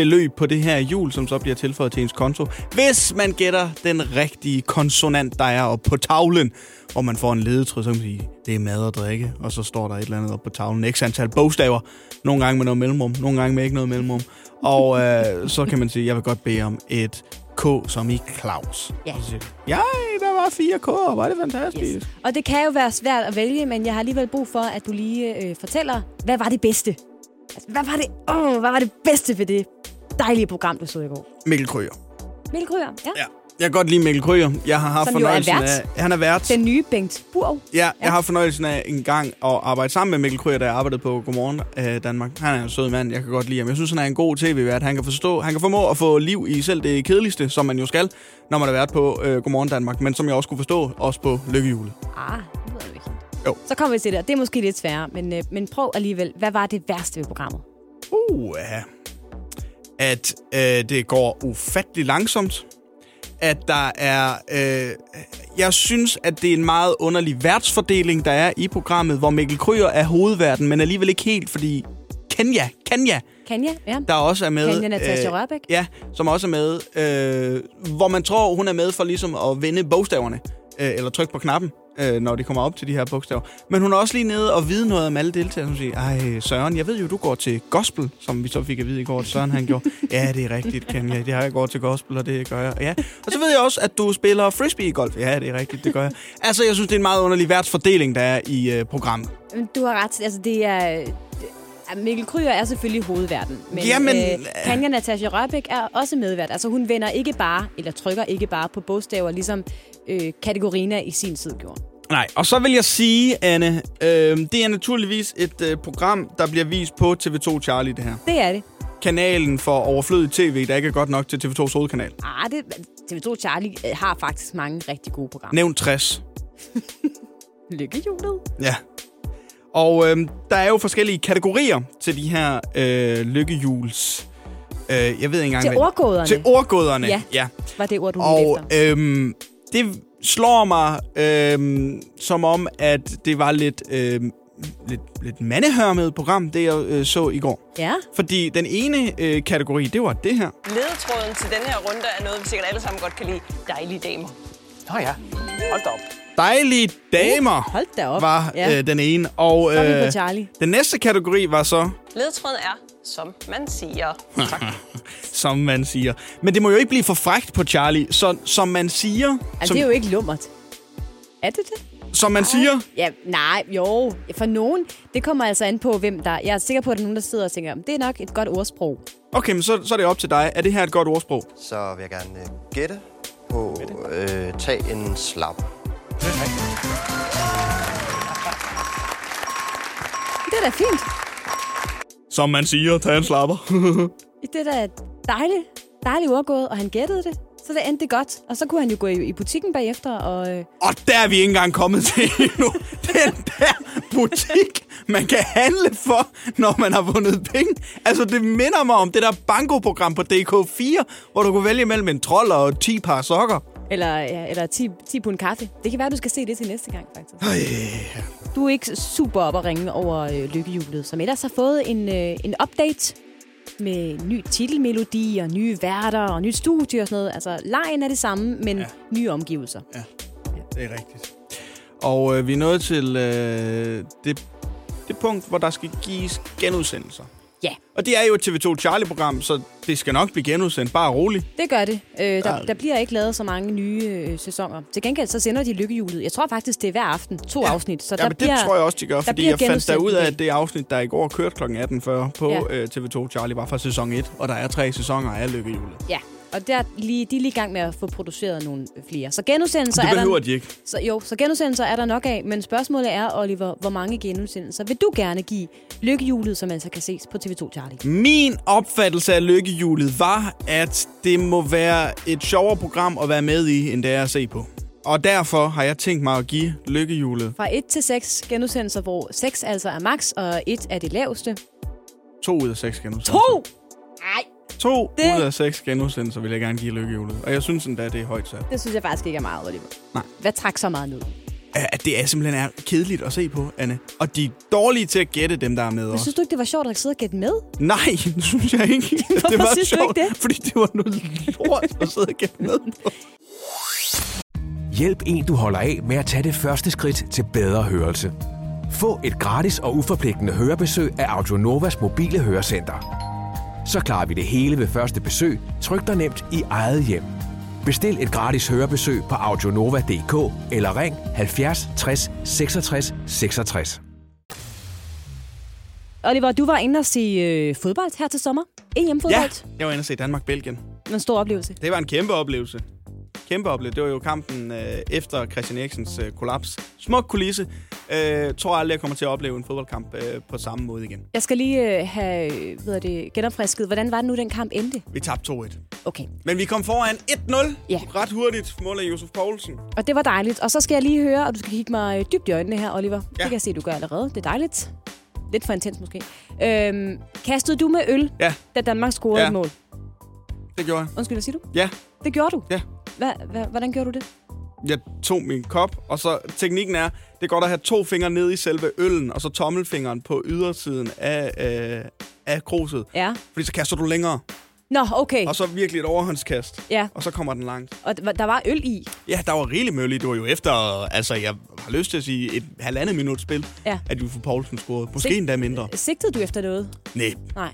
B: kontantbeløb på det her hjul, som så bliver tilføjet til ens konto. Hvis man gætter den rigtige konsonant, der er oppe på tavlen, hvor man får en ledetråd, så kan man sige, det er mad og drikke, og så står der et eller andet oppe på tavlen. X antal bogstaver, nogle gange med noget mellemrum, nogle gange med ikke noget mellemrum. Og øh, så kan man sige, jeg vil godt bede om et K som i Claus.
C: Ja.
B: Og så siger der var fire K'er, var det fantastisk.
C: Yes. Og det kan jo være svært at vælge, men jeg har alligevel brug for, at du lige øh, fortæller, hvad var det bedste? Altså, hvad var det, åh, hvad var det bedste ved det dejlige program, du så i går?
B: Mikkel Kryger.
C: Mikkel Kryger, ja.
B: Ja. Jeg kan godt lide Mikkel Kryger. Jeg har haft
C: Som
B: fornøjelsen af... Han er vært.
C: Den nye Bengt Burg.
B: Ja, jeg har haft fornøjelsen af en gang at arbejde sammen med Mikkel Kryger, da jeg arbejdede på Godmorgen øh, Danmark. Han er en sød mand, jeg kan godt lide ham. Jeg synes, han er en god tv-vært. Han kan forstå, han kan formå at få liv i selv det kedeligste, som man jo skal, når man er vært på øh, Godmorgen Danmark, men som jeg også kunne forstå, også på Lykkehjulet.
C: Ah, det ved jeg ikke.
B: Jo.
C: Så kommer vi til det. Det er måske lidt sværere, men, øh, men prøv alligevel. Hvad var det værste ved programmet?
B: Uh. At øh, det går ufattelig langsomt. At der er... Øh, jeg synes, at det er en meget underlig værtsfordeling, der er i programmet, hvor Mikkel Kryger er hovedverden, men alligevel ikke helt, fordi Kenya, Kenya,
C: Kenya, ja.
B: der også er med...
C: Kenya Natasha Rørbæk.
B: Ja, som også er med, øh, hvor man tror, hun er med for ligesom at vende bogstaverne, øh, eller trykke på knappen, øh, når de kommer op til de her bogstaver. Men hun er også lige nede og vide noget om alle deltagere, som siger, ej Søren, jeg ved jo, du går til gospel, som vi så fik at vide i går, at Søren han gjorde. Ja, det er rigtigt, Kenya, det har jeg går til gospel, og det gør jeg. Ja. Og så ved jeg også, at du spiller frisbee-golf. Ja, det er rigtigt, det gør jeg. Altså, jeg synes, det er en meget underlig værtsfordeling, der er i øh, programmet.
C: Du har ret. Altså, det er... det- Mikkel Kryger er selvfølgelig hovedverden, men
B: Jamen,
C: øh, Kanya Natasha Rørbæk er også medvært. Altså hun vender ikke bare, eller trykker ikke bare på bogstaver, ligesom øh, Kategorina i sin tid gjorde.
B: Nej, og så vil jeg sige, Anne, øh, det er naturligvis et øh, program, der bliver vist på TV2 Charlie, det her.
C: Det er det.
B: Kanalen for overflødig tv, der ikke er godt nok til TV2's hovedkanal.
C: Ah, det, TV2 Charlie øh, har faktisk mange rigtig gode programmer.
B: Nævn 60.
C: Lykkehjulet.
B: Ja. Og øh, der er jo forskellige kategorier til de her øh, lykkehjuls... Øh, jeg ved ikke engang...
C: Til
B: hvad-
C: ordgåderne.
B: Til ordgåderne,
C: Ja.
B: ja.
C: Var det ord, du
B: Og øhm, det slår mig øhm, som om, at det var lidt, øhm, lidt, lidt mandehørmet program, det jeg øh, så i går.
C: Ja.
B: Fordi den ene øh, kategori, det var det her.
H: Ledetråden til den her runde er noget, vi sikkert alle sammen godt kan lide. Dejlige damer.
I: Nå ja, hold da op.
B: Dejlige damer
C: Hold da op.
B: var
C: ja.
B: øh, den ene. Og
C: Så er vi på Charlie.
B: den næste kategori var så,
H: Ledetråden er, som man siger.
B: som man siger. Men det må jo ikke blive for frækt på Charlie. Så som man siger...
C: Altså,
B: som,
C: det er jo ikke lummert. Er det det?
B: som man siger...
C: Ja, nej, jo. For nogen, det kommer altså an på, hvem der... Jeg er sikker på, at der er nogen, der sidder og tænker, det er nok et godt ordsprog.
B: Okay, men så, så er det op til dig. Er det her et godt ordsprog?
J: Så vil jeg gerne øh, gætte på øh, tag en slap.
C: Det er da fint.
B: Som man siger, tag en slapper.
C: Det er da dejligt, dejligt ordgået, og han gættede det. Så det endte godt. Og så kunne han jo gå i, i butikken bagefter og... Øh,
B: Og der er vi ikke engang kommet til endnu. Den der butik, man kan handle for, når man har vundet penge. Altså, det minder mig om det der bankoprogram på DK4, hvor du kunne vælge mellem en trold og 10 par sokker.
C: Eller ja, eller 10, 10 pund kaffe. Det kan være, du skal se det til næste gang, faktisk. Du er ikke super op at ringe over øh, lykkehjulet, som ellers har fået en, øh, en update med ny titelmelodi og nye værter og nyt studie og sådan noget. Altså, lejen er det samme, men ja. nye omgivelser.
B: Det er rigtigt. Og øh, vi er nået til øh, det, det punkt, hvor der skal gives genudsendelser.
C: Ja,
B: Og det er jo et TV2 Charlie-program, så det skal nok blive genudsendt. Bare rolig.
C: det gør det. Øh, der, der bliver ikke lavet så mange nye øh, sæsoner. Til gengæld så sender de lykkehjulet. Jeg tror faktisk, det er hver aften. To ja. afsnit. Så
B: Ja,
C: der
B: men
C: bliver,
B: det tror jeg også, de gør, fordi jeg fandt
C: genudsendt
B: ud af, at det afsnit, der i går kørte kl. 18.40 på
C: Ja.
B: øh, TV2 Charlie, var fra sæson 1, og der er tre sæsoner af Lykkehjulet.
C: Ja, og der, er lige, de er lige i gang med at få produceret nogle flere. Så genudsendelser
B: Det
C: er
B: behøver
C: der...
B: de ikke.
C: Så, jo, så genudsendelser er der nok af, men spørgsmålet er, Oliver, hvor mange genudsendelser vil du gerne give lykkehjulet, som altså kan ses på TV2 Charlie?
B: Min opfattelse af Lykkehjulet var, at det må være et sjovere program at være med i, end det er at se på. Og derfor har jeg tænkt mig at give Lykkehjulet
C: Fra 1 til 6 genudsendelser, hvor 6 altså er max, og 1 er det laveste.
B: to ud af seks genudsendelser.
C: To! Nej,
B: To
C: Det-
B: ud af seks genudsendelser vil jeg gerne give lykkehjulet. Og jeg synes endda, det er højt sat.
C: Det synes jeg faktisk ikke er meget, Oliver.
B: Nej.
C: Hvad træk så meget ned?
B: At det er simpelthen er kedeligt at se på, Anne. Og de er dårlige til at gætte dem, der er med
C: Men
B: også.
C: synes du ikke, det var sjovt at sidde og gætte med?
B: Nej, det synes jeg ikke. det var
C: synes du
B: sjovt,
C: ikke det?
B: Fordi det var noget lort at sidde og gætte med på.
G: Hjælp en, du holder af med at tage det første skridt til bedre hørelse. Få et gratis og uforpligtende hørebesøg af Audionovas mobile hørecenter. Så klarer vi det hele ved første besøg, tryk dig nemt i eget hjem. Bestil et gratis hørebesøg på audionova.dk eller ring 70 60 66 66.
C: Oliver, du var inde og se øh, fodbold her til sommer. EM-fodbold.
B: Ja, jeg var inde og se Danmark-Belgien.
C: En stor oplevelse.
B: Det var en kæmpe oplevelse. Kæmpe oplevelse. Det var jo kampen øh, efter Christian Eriksens øh, kollaps. Smuk kulisse. Øh, tror aldrig, jeg kommer til at opleve en fodboldkamp øh, på samme måde igen.
C: Jeg skal lige øh, have er det, genopfrisket. Hvordan var det nu, den kamp endte?
B: Vi tabte 2-1.
C: Okay.
B: Men vi kom foran 1-0.
C: Ja.
B: Ret hurtigt. Mål af Josef Poulsen.
C: Og det var dejligt. Og så skal jeg lige høre, og du skal kigge mig dybt i øjnene her, Oliver. Ja. Det kan jeg se, du gør allerede. Det er dejligt. Lidt for intens måske. Øhm, kastede du med øl,
B: Ja.
C: da Danmark scorede
B: Ja.
C: et mål?
B: Det gjorde jeg.
C: Undskyld, hvad siger du?
B: Ja.
C: Det gjorde du?
B: Ja.
C: Hva, hva, hvordan gjorde du det?
B: Jeg tog min kop, og så teknikken er, det er godt at have to fingre nede i selve øllen, og så tommelfingeren på ydersiden af, øh, af kruset.
C: Ja.
B: Fordi så kaster du længere.
C: Nå, okay.
B: Og så virkelig et overhåndskast.
C: Ja.
B: Og så kommer den langt.
C: Og der var øl i.
B: Ja, der var rigeligt møl i. Det var jo efter, altså jeg har lyst til at sige, et halvandet minut spil,
C: Ja.
B: at Jufo Poulsen scorede. Måske
C: Sig-
B: endda mindre.
C: Sigtede du efter noget?
B: Nej,
C: Nej.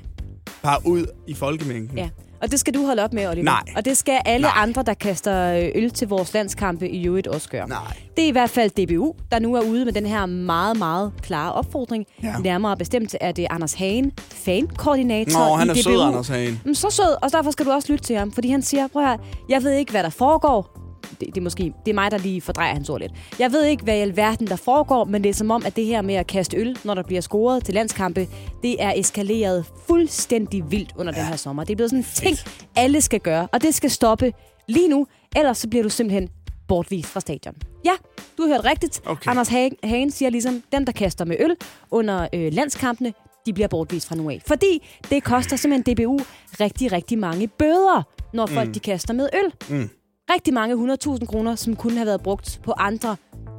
B: bare ud i folkemængden.
C: Ja. Og det skal du holde op med, Oliver.
B: Nej.
C: Og det skal alle
B: Nej.
C: andre, der kaster øh, øl til vores landskampe i øvrigt også gøre.
B: Nej.
C: Det er i hvert fald DBU, der nu er ude med den her meget, meget klare opfordring.
B: Ja.
C: Nærmere bestemt er det Anders Hagen, fankoordinator
B: Nå, han
C: i
B: er
C: DBU.
B: sød, Anders Hagen.
C: Så sød, og derfor skal du også lytte til ham, fordi han siger, prøv høre, jeg ved ikke, hvad der foregår. Det, det, er måske, det er mig, der lige fordrejer hans ord lidt. Jeg ved ikke, hvad i alverden der foregår, men det er som om, at det her med at kaste øl, når der bliver scoret til landskampe, det er eskaleret fuldstændig vildt under ja. den her sommer. Det er blevet sådan en ting, alle skal gøre, og det skal stoppe lige nu, ellers så bliver du simpelthen bortvist fra stadion. Ja, du har hørt rigtigt.
B: Okay.
C: Anders Hagen, Hagen siger ligesom, dem, der kaster med øl under øh, landskampene, de bliver bortvist fra nu af. Fordi det koster simpelthen DBU rigtig, rigtig mange bøder, når folk mm. de kaster med øl.
B: Mm.
C: Rigtig mange 100.000 kroner, som kunne have været brugt på andre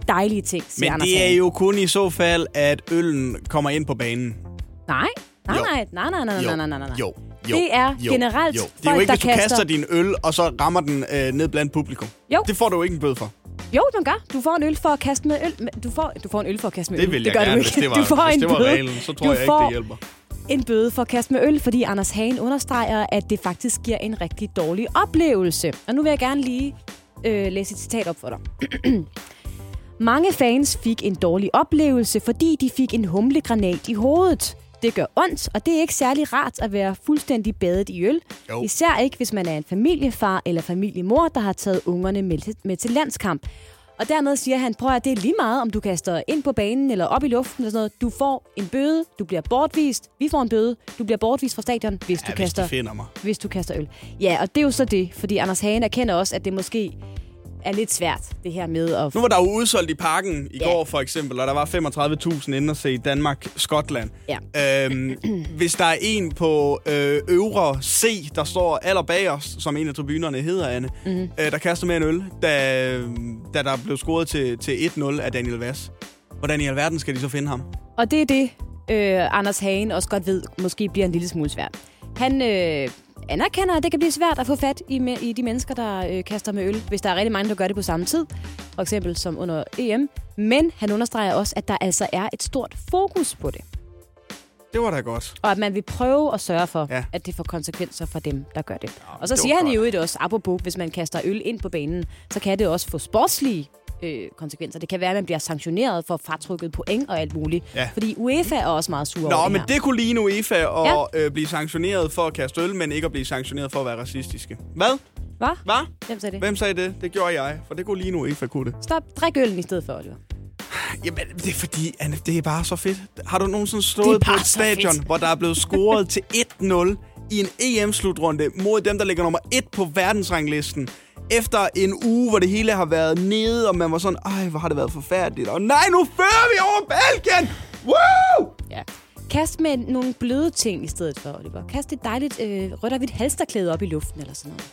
C: dejlige ting,
B: Men
C: Anders
B: det er jo kun i så fald, at øllen kommer ind på banen.
C: Nej, nej,
B: Jo.
C: nej, nej, nej, nej,
B: Jo,
C: nej, nej, nej, nej.
B: jo, jo,
C: Det er
B: jo,
C: generelt
B: jo. Det er jo
C: folk,
B: ikke, hvis du kaster...
C: kaster-
B: din øl, og så rammer den øh, ned blandt publikum.
C: Jo.
B: Det får du jo ikke en bøde for.
C: Jo, du gør. Du får en øl for at kaste med øl. Du får, du får en øl for at kaste med
B: Det
C: øl.
B: vil jeg
C: gør
B: gerne,
C: du
B: hvis
C: ikke.
B: det var,
C: du får
B: hvis
C: en
B: det var reglen. Så tror
C: Du
B: jeg ikke,
C: får
B: det hjælper.
C: En bøde for at kaste med øl, fordi Anders Hagen understreger, at det faktisk giver en rigtig dårlig oplevelse. Og nu vil jeg gerne lige øh, læse et citat op for dig. Mange fans fik en dårlig oplevelse, fordi de fik en humlegranat i hovedet. Det gør ondt, og det er ikke særlig rart at være fuldstændig badet i øl.
B: Jo.
C: Især ikke, hvis man er en familiefar eller familiemor, der har taget ungerne med til, med til landskamp. Og dermed siger han, prøv at det er lige meget, om du kaster ind på banen eller op i luften eller sådan noget. Du får en bøde, du bliver bortvist, vi får en bøde, du bliver bortvist fra stadion, hvis
B: Ja,
C: du
B: hvis
C: kaster
B: finder mig.
C: hvis du kaster øl. Ja, og det er jo så det, fordi Anders Hagen erkender også, at det måske er lidt svært, det her med at...
B: Nu var der jo udsolgt i parken i
C: Ja.
B: går, for eksempel, og der var 35.000 inde at se Danmark-Skotland.
C: Ja.
B: Øhm, hvis der er en på øh, øvre C, der står aller bag os, som en af tribunerne hedder, Anne,
C: Mhm.
B: mm-hmm. øh, der kaster med en øl, da, da der blev scoret til, til 1-0 af Daniel Vass. Hvordan i alverden skal de så finde ham?
C: Og det er det, øh, Anders Hagen også godt ved, måske bliver en lille smule svært. Han øh, anerkender, at det kan blive svært at få fat i, me- i de mennesker, der øh, kaster med øl, hvis der er rigtig mange, der gør det på samme tid, for eksempel som under EM. Men han understreger også, at der altså er et stort fokus på det,
B: Det var da godt.
C: og at man vil prøve at sørge for,
B: Ja.
C: ja. at det får konsekvenser for dem, der gør det. Og så
B: det
C: siger han jo også, apropos, hvis man kaster øl ind på banen, så kan det også få sportslige øh, konsekvenser. Det kan være, at man bliver sanktioneret for fratrykket point og alt muligt.
B: Ja.
C: Fordi UEFA er også meget sur
B: Nå,
C: over
B: men
C: her.
B: det kunne ligne UEFA at ja. øh, blive sanktioneret for at kaste øl, men ikke at blive sanktioneret for at være racistiske. Hvad?
C: Hvad?
B: Hvad?
C: Hvem sagde det?
B: Hvem sagde det? Det gjorde jeg, for det kunne ligne UEFA kunne det.
C: Stop. Drik øllen i stedet for, Oliver.
B: Jamen, det er fordi, Anne, det er bare så fedt. Har du nogensinde
C: Det
B: stået på et stadion,
C: fedt.
B: hvor der er blevet scoret til 1-0 i en EM-slutrunde mod dem, der ligger nummer 1 på verdensranglisten? Efter en uge, hvor det hele har været nede, og man var sådan, ej, hvor har det været forfærdeligt. Og nej, nu fører vi over Belgien! Woo!
C: Ja. Kast med nogle bløde ting i stedet for, Oliver. Kast et dejligt øh, rødt og hvidt halsterklæde op i luften eller sådan noget.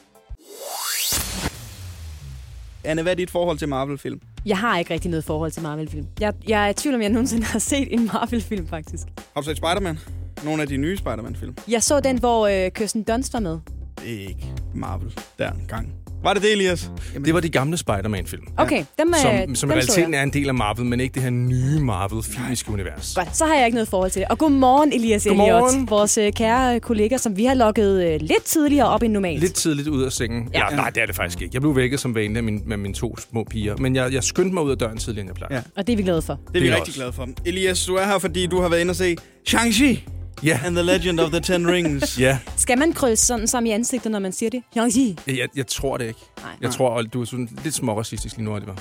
B: Anne, hvad er dit forhold til Marvel-film?
C: Jeg har ikke rigtig noget forhold til Marvel-film. Jeg, jeg er i tvivl om, jeg nogensinde har set en Marvel-film, faktisk.
B: Har du set Spider-Man? Nogle af de nye Spider-Man-film.
C: Jeg så den, hvor øh, Kirsten Dunst var med.
B: Det er ikke Marvel der gang. Var det det, Elias? Jamen,
K: Det var de gamle Spider-Man-film.
C: Okay, dem, øh,
K: Som, som i
C: dem så
K: realiteten er en del af Marvel, men ikke det her nye Marvel-filmiske univers.
C: Godt, så har jeg ikke noget forhold til det. Og godmorgen, Elias
K: Godmorgen.
C: Elliot, vores øh, kære kollega, som vi har lukket øh, lidt tidligere op end normalt.
K: Lidt tidligt ud af sengen. Ja. Eller, nej, det er det faktisk ikke. Jeg blev vækket som vanligt af min, med mine to små piger. Men jeg, jeg skyndte mig ud af døren tidligere, end jeg plejer.
B: Ja.
C: Og det er vi glade for.
B: det er vi
K: det er
B: rigtig
K: også.
B: glade for. Elias, du er her, fordi du har været inde og se Shang-Chi
K: Ja.
B: and the Legend of the Ten Rings.
K: Ja,
C: Skal man krydse sådan sammen i ansigtet, når man siger det? Shang-Chi.
K: jeg, jeg, jeg tror det ikke.
C: Nej.
K: Jeg tror, at du er sådan lidt småracistisk lige nu, Oliver.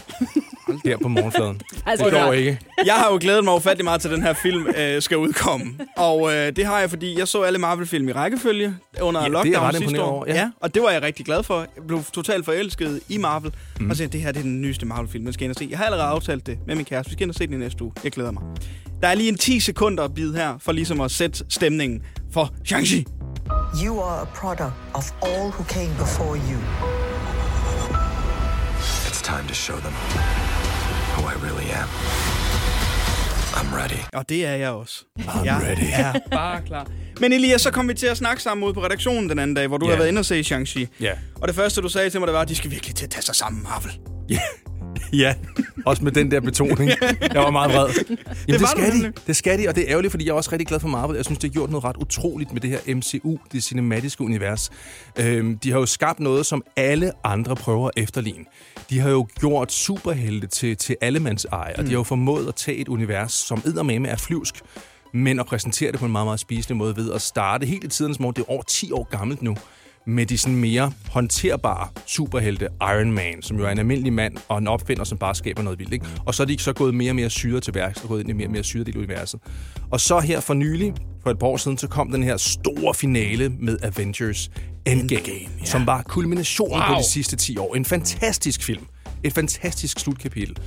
K: Her på morgenfladen.
C: Altså,
K: Det går ikke.
B: Jeg har jo glædet mig ufattelig meget til, at den her film øh, skal udkomme. Og øh, det har jeg, fordi jeg så alle Marvel-film i rækkefølge under
K: Ja, det er
B: lockdown
K: ret
B: sidste år.
K: over, ja.
B: ja. og det var jeg rigtig glad for. Jeg blev totalt forelsket i Marvel. Mm. Og så det her det er den nyeste Marvel-film, den skal jeg ind og se. Jeg har allerede aftalt det med min kæreste. Vi skal ind og se den i næste uge. Jeg glæder mig. Der er lige en 10 sekunder bid her, for ligesom at sætte stemningen for Shang-Chi.
L: You are a product of all who came before you.
M: It's time to show them who I really am. I'm ready.
B: Og det er jeg også.
M: I'm
B: jeg
M: ready.
B: er bare klar. Men Elias, så kom vi til at snakke sammen ude på redaktionen den anden dag, hvor du yeah. har været inde og se Shang-Chi.
K: Ja.
B: Og det første, du sagde til mig, det var, at de skal virkelig til at tage sig sammen, Marvel.
K: Ja. ja, også med den der betoning. Jeg var meget vred. Jamen, det, det skal de. Det skal de, og det er ærgerligt, fordi jeg er også rigtig glad for Marvel. Jeg synes, det har gjort noget ret utroligt med det her MCU, det cinematiske univers. Øhm, de har jo skabt noget, som alle andre prøver at efterligne. De har jo gjort superhelte til, til allemands eje, og de har jo formået at tage et univers, som eddermame er flyvsk, men at præsentere det på en meget, meget spiselig måde ved at starte helt i tiden, som om det er over 10 år gammelt nu, med de sådan mere håndterbare superhelte Iron Man, som jo er en almindelig mand og en opfinder, som bare skaber noget vildt. Ikke? Og så er de så gået mere og mere syret til værks og gået ind i mere og mere syret del universet. Og så her for nylig, for et par år siden, så kom den her store finale med Avengers Endgame, Endgame ja. som var kulminationen wow. på de sidste 10 år. En fantastisk film. Et fantastisk slutkapitel.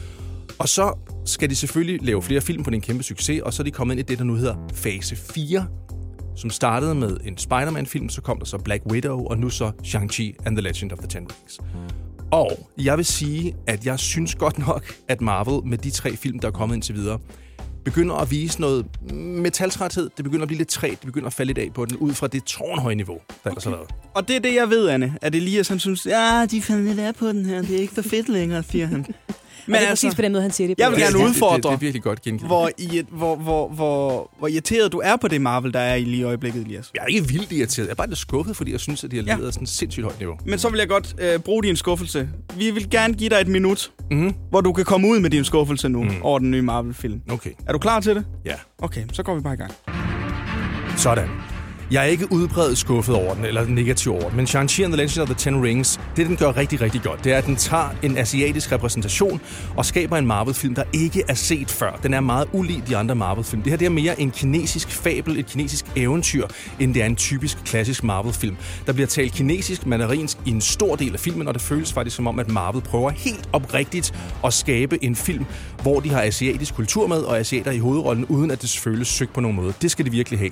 K: Og så skal de selvfølgelig lave flere film på den kæmpe succes, og så er de kommet ind i det, der nu hedder fase 4, som startede med en Spider-Man-film, så kom der så Black Widow, og nu så Shang-Chi and the Legend of the Ten Rings. Og jeg vil sige, at jeg synes godt nok, at Marvel med de tre film, der er kommet indtil videre, begynder at vise noget metaltræthed. Det begynder at blive lidt træt. Det begynder at falde lidt af på den, ud fra det tårnhøje niveau, der ellers har været.
B: Og det er det, jeg ved, Anne. At Elias, han synes, ja, de falder lidt af på den her. Det er ikke for fedt længere, siger han.
C: Men det er præcis på den måde, han siger det. på.
B: Jeg vil gerne udfordre,
K: Det, det, det er virkelig godt gengivet.
B: hvor, i et, hvor, hvor, hvor, hvor irriteret du er på det Marvel, der er i lige øjeblikket, Elias.
K: Jeg er ikke vildt irriteret. Jeg er bare lidt skuffet, fordi jeg synes, at de har
B: Ja.
K: leveret sådan et sindssygt højt niveau.
B: Men så vil jeg godt øh, bruge din skuffelse. Vi vil gerne give dig et minut,
K: Mhm.
B: hvor du kan komme ud med din skuffelse nu
K: Mm.
B: over den nye Marvel-film.
K: Okay,
B: Er du klar til det?
K: ja.
B: Okay, så går vi bare i gang.
K: Sådan. Jeg er ikke udbredt skuffet over den, eller negativ over den, men Shang-Chi and the Legend of the Ten Rings, det den gør rigtig, rigtig godt, det er, at den tager en asiatisk repræsentation og skaber en Marvel-film, der ikke er set før. Den er meget ulig de andre Marvel-film. Det her det er mere en kinesisk fabel, et kinesisk eventyr, end det er en typisk klassisk Marvel-film. Der bliver talt kinesisk mandarinsk i en stor del af filmen, og det føles faktisk som om, at Marvel prøver helt oprigtigt at skabe en film, hvor de har asiatisk kultur med og asiater i hovedrollen, uden at det føles søgt på nogen måde. Det skal de virkelig have.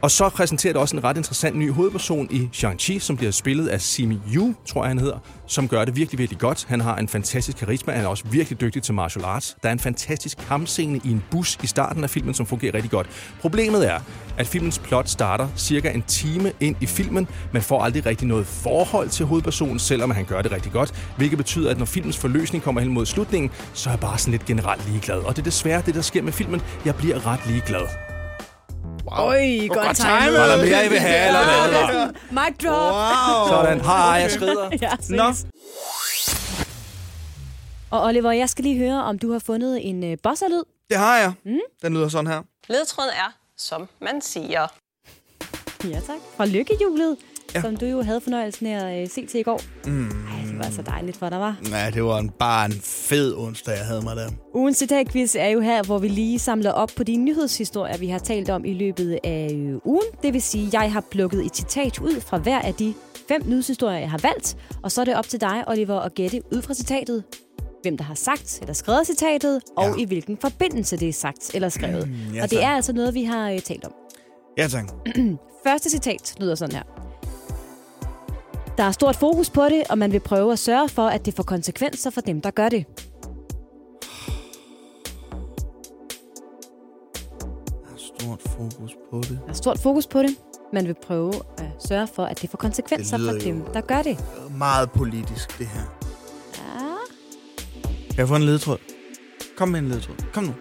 K: Og så præsenterer det også en ret interessant ny hovedperson i Shang-Chi, som bliver spillet af Simi Yu, tror jeg han hedder, som gør det virkelig, virkelig godt. Han har en fantastisk karisma, han er også virkelig dygtig til martial arts. Der er en fantastisk kampscene i en bus i starten af filmen, som fungerer rigtig godt. Problemet er, at filmens plot starter cirka en time ind i filmen. Man får aldrig rigtig noget forhold til hovedpersonen, selvom han gør det rigtig godt. Hvilket betyder, at når filmens forløsning kommer hen mod slutningen, så er jeg bare sådan lidt generelt ligeglad. Og det er desværre det, der sker med filmen. Jeg bliver ret ligeglad.
C: Wow. Øj, godt,
B: godt
C: timet.
K: Var der mere, I vil have, eller hvad?
C: Mic drop.
B: Wow.
K: Sådan. Hej, jeg skrider.
C: ja,
B: Nå,
C: ses. Og Oliver, jeg skal lige høre, om du har fundet en øh, bosserlyd.
B: det har jeg. Mm. Den lyder sådan her.
H: Ledetråden er, som man siger.
C: Ja, tak. Fra lykkehjulet, ja. som du jo havde fornøjelsen af at øh, se til i går. Mm. Det var så dejligt for dig, var.
B: Ja, det var en, bare en fed onsdag, jeg havde mig der.
C: Ugens citatquiz er jo her, hvor vi lige samler op på de nyhedshistorier, vi har talt om i løbet af øh, ugen. Det vil sige, at jeg har plukket et citat ud fra hver af de fem nyhedshistorier, jeg har valgt. Og så er det op til dig, Oliver, at gætte ud fra citatet, hvem der har sagt eller skrevet citatet, og i hvilken forbindelse det er sagt eller skrevet.
B: Mm, ja,
C: og det
B: tak.
C: er altså noget, vi har øh, talt om.
B: Ja, tak.
C: Første citat lyder sådan her. Der er stort fokus på det, og man vil prøve at sørge for, at det får konsekvenser for dem, der gør det.
B: Stort fokus på det.
C: Der er stort fokus på det. Man vil prøve at sørge for, at det får konsekvenser
B: Det
C: for dem, der gør det.
B: Meget politisk, det her.
C: Ja.
B: Kan jeg få en ledtråd? Kom med en ledtråd. Kom nu.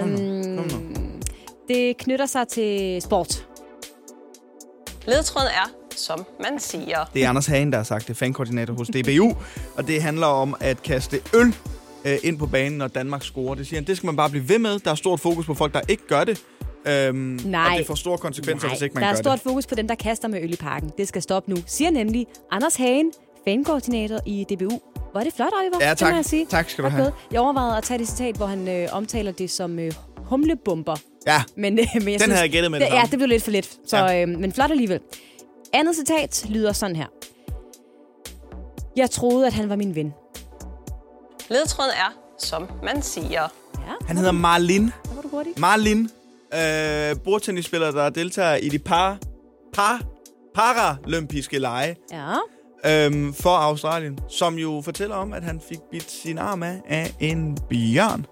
B: Kom nu. Kom nu.
C: Øhm, det knytter sig til sport.
H: Ledtråden er, som man siger.
B: Det er Anders Hagen, der har sagt det, fankoordinator hos DBU. Og det handler om at kaste øl øh, ind på banen, når Danmark scorer. Det siger han, det skal man bare blive ved med. Der er stort fokus på folk, der ikke gør det. Øhm,
C: Nej.
B: Og det får store konsekvenser,
C: Nej,
B: hvis ikke man
C: der er
B: gør
C: stort
B: det.
C: fokus på dem, der kaster med øl i parken. Det skal stoppe nu, siger nemlig Anders Hagen, fankoordinator i DBU. Hvor er det flot, Oliver.
B: Ja,
C: Det
B: tak.
C: må jeg sige.
B: Tak skal du have.
C: Jeg overvejede at tage det citat, hvor han øh, omtaler det som øh, humlebomber.
B: Ja,
C: Men, øh, men jeg
B: Den havde jeg gættet med det
C: det, Ja, det blev lidt for lidt. Så,
B: Ja.
C: øh, men flot alligevel. Andet citat lyder sådan her. Jeg troede, at han var min ven.
H: Ledtråden er, som man siger.
C: Ja,
B: han hedder Marlin.
C: der var du hurtig.
B: Marlin, øh, bordtennisspiller, der deltager i de par, par, paralympiske lege
C: Ja.
B: øhm, for Australien, som jo fortæller om, at han fik bidt sin arm af af en bjørn.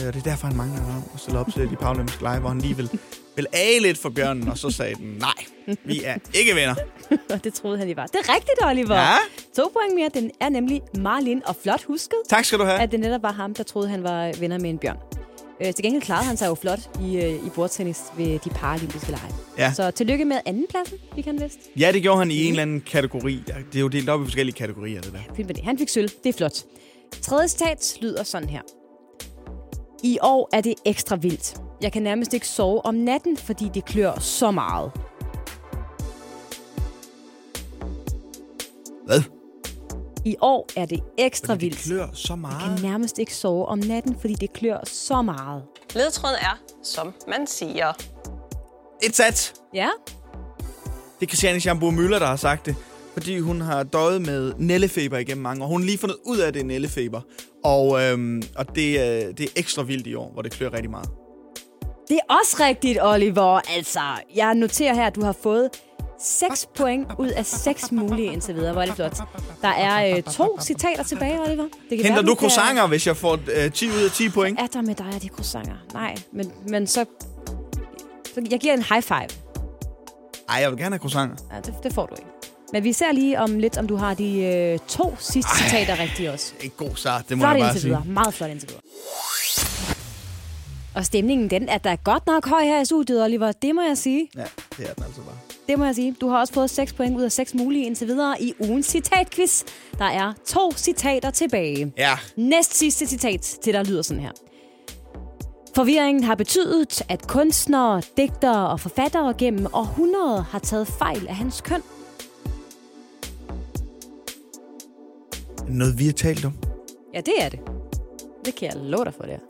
B: Øh, det er derfor, han mangler en arm og stiller op til de paralympiske lege, hvor han lige vil, vil age lidt for bjørnen, og så sagde den, nej, vi er ikke venner.
C: Og det troede han, de var. Det er rigtigt, Oliver.
B: Ja.
C: To point mere. Den er nemlig Marlin, og flot husket,
B: Tak skal du have.
C: at det netop var ham, der troede, han var venner med en bjørn. Øh, til gengæld klarede han sig jo flot i, øh, i bordtennis ved de paralympiske lege.
B: Ja.
C: Så tillykke med andenpladsen, fik han vist.
B: Ja, det gjorde han i en eller anden kategori. Ja, Det er jo delt op i forskellige kategorier, det der.
C: Fint med det. Han fik sølv. Det er flot. Tredje citat lyder sådan her. I år er det ekstra vildt. Jeg kan nærmest ikke sove om natten, fordi det klør så meget.
B: Hvad?
C: I år er det ekstra
B: Fordi det
C: vildt.
B: klør så
C: Jeg
B: meget.
C: kan nærmest ikke sove om natten, fordi det klør så meget.
H: Ledtråden er, som man siger.
B: Et sat.
C: Ja?
B: Det er Christiane Schamburg Møller, der har sagt det. Fordi hun har døjet med nællefeber igennem mange år. Hun har lige fundet ud af, at det er nællefeber. Og, øhm, og det, er, det er ekstra vildt i år, hvor det klør rigtig meget.
C: Det er også rigtigt, Oliver. Altså, jeg noterer her, at du har fået 6 point ud af 6 mulige indtil videre. Hvor er det flot. Der er øh, to citater tilbage, Oliver. Det kan
B: Henter
C: være,
B: du
C: kan-
B: croissanter, hvis jeg får øh, 10 ud af 10 point?
C: Er der med dig, de croissanter? Nej, men, men så, så... Jeg giver en high five.
B: Ej, jeg vil gerne have croissanter.
C: Ja, det, det får du ikke. Men vi ser lige om lidt, om du har de øh, to sidste
B: Ej.
C: citater rigtige også.
B: En god start, det må
C: Flot
B: jeg bare sige.
C: videre. Meget flot indtil videre. Og stemningen, den er da godt nok høj her i studiet, Oliver. Det må jeg sige.
B: Ja, det er den altså bare.
C: Det må jeg sige. Du har også fået 6 point ud af 6 mulige indtil videre i ugens citatquiz. Der er to citater tilbage.
B: Ja.
C: Næst sidste citat til der lyder sådan her. Forvirringen har betydet, at kunstnere, digtere og forfattere gennem århundreder har taget fejl af hans køn.
B: Noget, vi har talt om.
C: Ja, det er det. Det kan jeg love dig for, det.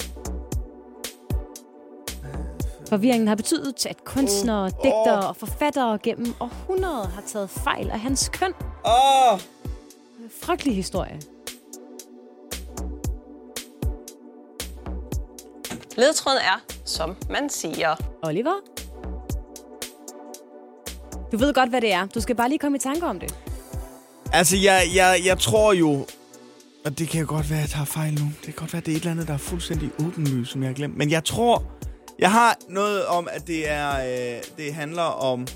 C: Forvirringen har betydet, at kunstnere, digtere og forfattere gennem århundreder har taget fejl af hans køn.
B: Åh! Oh!
C: Frygtelig historie.
H: Ledtråden er, som man siger.
C: Oliver? Du ved godt, hvad det er. Du skal bare lige komme i tanke om det.
B: Altså, jeg, jeg, jeg tror jo... Og det kan jo godt være, at jeg tager fejl nu. Det kan godt være, at det er et eller andet, der er fuldstændig åbenlyst, som jeg har glemt. Men jeg tror... Jeg har noget om, at det er øh, det handler om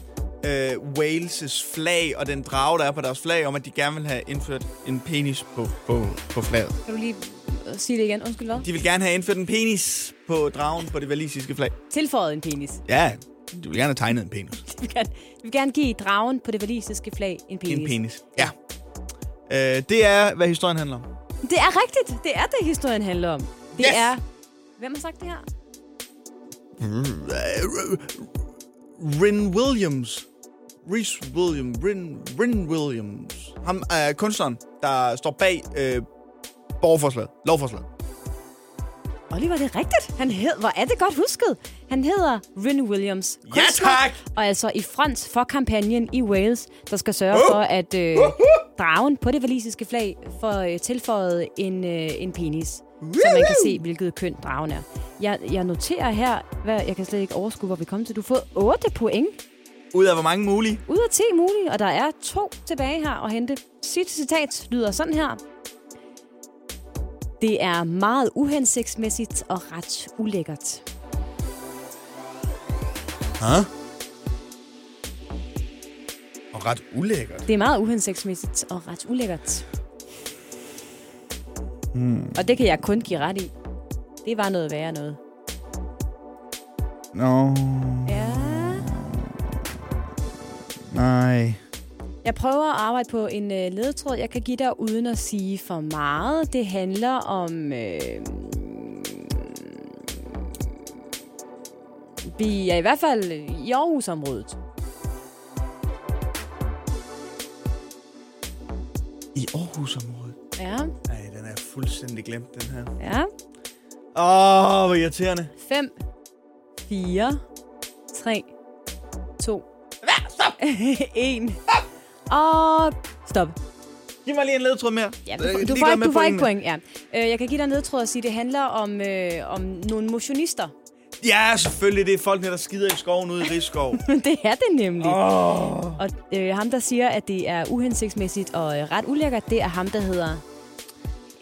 B: øh, Wales' flag og den drage, der er på deres flag, om at de gerne vil have indført en penis på, på, på flaget.
C: Kan du lige øh, sige det igen? Undskyld, hvad?
B: De vil gerne have indført en penis på dragen på det valisiske flag.
C: Tilføjet en penis.
B: Ja, de vil gerne have tegnet en penis.
C: De vil gerne, de vil gerne give dragen på det valisiske flag en penis.
B: En penis, ja. Øh, det er, hvad historien handler om.
C: Det er rigtigt. Det er det, historien handler om. Det
B: Yes!
C: er... Hvem har sagt det her?
B: Rin Williams. Reese Williams. Rin, Rin Williams. Ham er kunstneren, der står bag øh, borgerforslaget. Lovforslaget.
C: Oliver, det er rigtigt. Han hed, hvor er det godt husket. Han hedder Rin Williams.
B: Ja,
C: Kunstner,
B: tak!
C: Og altså i front for kampagnen i Wales, der skal sørge
B: Uh!
C: for, at øh, dragen på det valisiske flag får øh, tilføjet en, øh, en penis, så man kan se, hvilket køn dragen er. Jeg, jeg noterer her, hvad, jeg kan slet ikke overskue, hvor vi kommer til. Du har fået 8 point
B: Ud af hvor mange mulige?
C: ud af 10 mulige, og der er to tilbage her at hente. Sidste citat lyder sådan her. Det er meget uhensigtsmæssigt og ret ulækkert.
B: Huh? Og ret ulækkert.
C: Det er meget uhensigtsmæssigt og ret ulækkert.
B: Hmm.
C: Og det kan jeg kun give ret i. Det var noget værre noget.
B: Nå,
C: Ja.
B: nej.
C: Jeg prøver at arbejde på en øh, ledetråd, jeg kan give dig uden at sige for meget. Det handler om... Øh, vi er i hvert fald i Aarhusområdet.
B: I Aarhusområdet.
C: Ja,
B: Nej, den er fuldstændig glemt, den her.
C: ja.
B: Åh, oh, hvor irriterende.
C: 5, 4, 3, 2,
B: Stop!
C: 1. Og stop.
B: Giv mig lige en ledtråd mere.
C: Ja, du, får- du,
B: ligeglad
C: får, ikke, du får ikke point. Ja. Øh, jeg kan give dig en ledtråd og sige, at det handler om, øh, om nogle motionister.
B: Ja, selvfølgelig. Det er folk, der skider i skoven ude i Rigskov.
C: det er det nemlig.
B: Åh.
C: Og øh, ham, der siger, at det er uhensigtsmæssigt og øh, ret ulækkert, det er ham, der hedder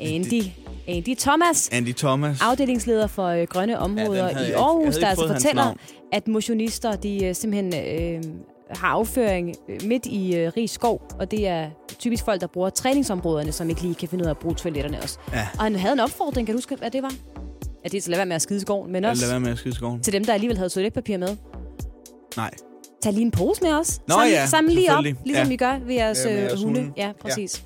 C: Andy. Andy Thomas,
B: Andy Thomas.
C: afdelingsleder for øh, grønne områder
B: havde
C: i
B: jeg ikke- jeg
C: Aarhus,
B: havde
C: der altså fortæller, at motionister de øh, simpelthen øh, har afføring øh, midt i øh, rig skov, og det er typisk folk, der bruger træningsområderne, som ikke lige kan finde ud af at bruge toiletterne også.
B: Ja.
C: Og han havde en opfordring, kan du huske, hvad det var? At det er så lad være med at skide skoven, men også
B: være med at skide skoven.
C: til dem, der alligevel havde toiletpapir med.
B: Nej.
C: Tag lige en pose med os.
B: Nå
C: Samle,
B: ja,
C: samle lige op, ligesom
B: Ja.
C: vi gør ved jeres
B: Ja,
C: øh, hunde. Ja, præcis.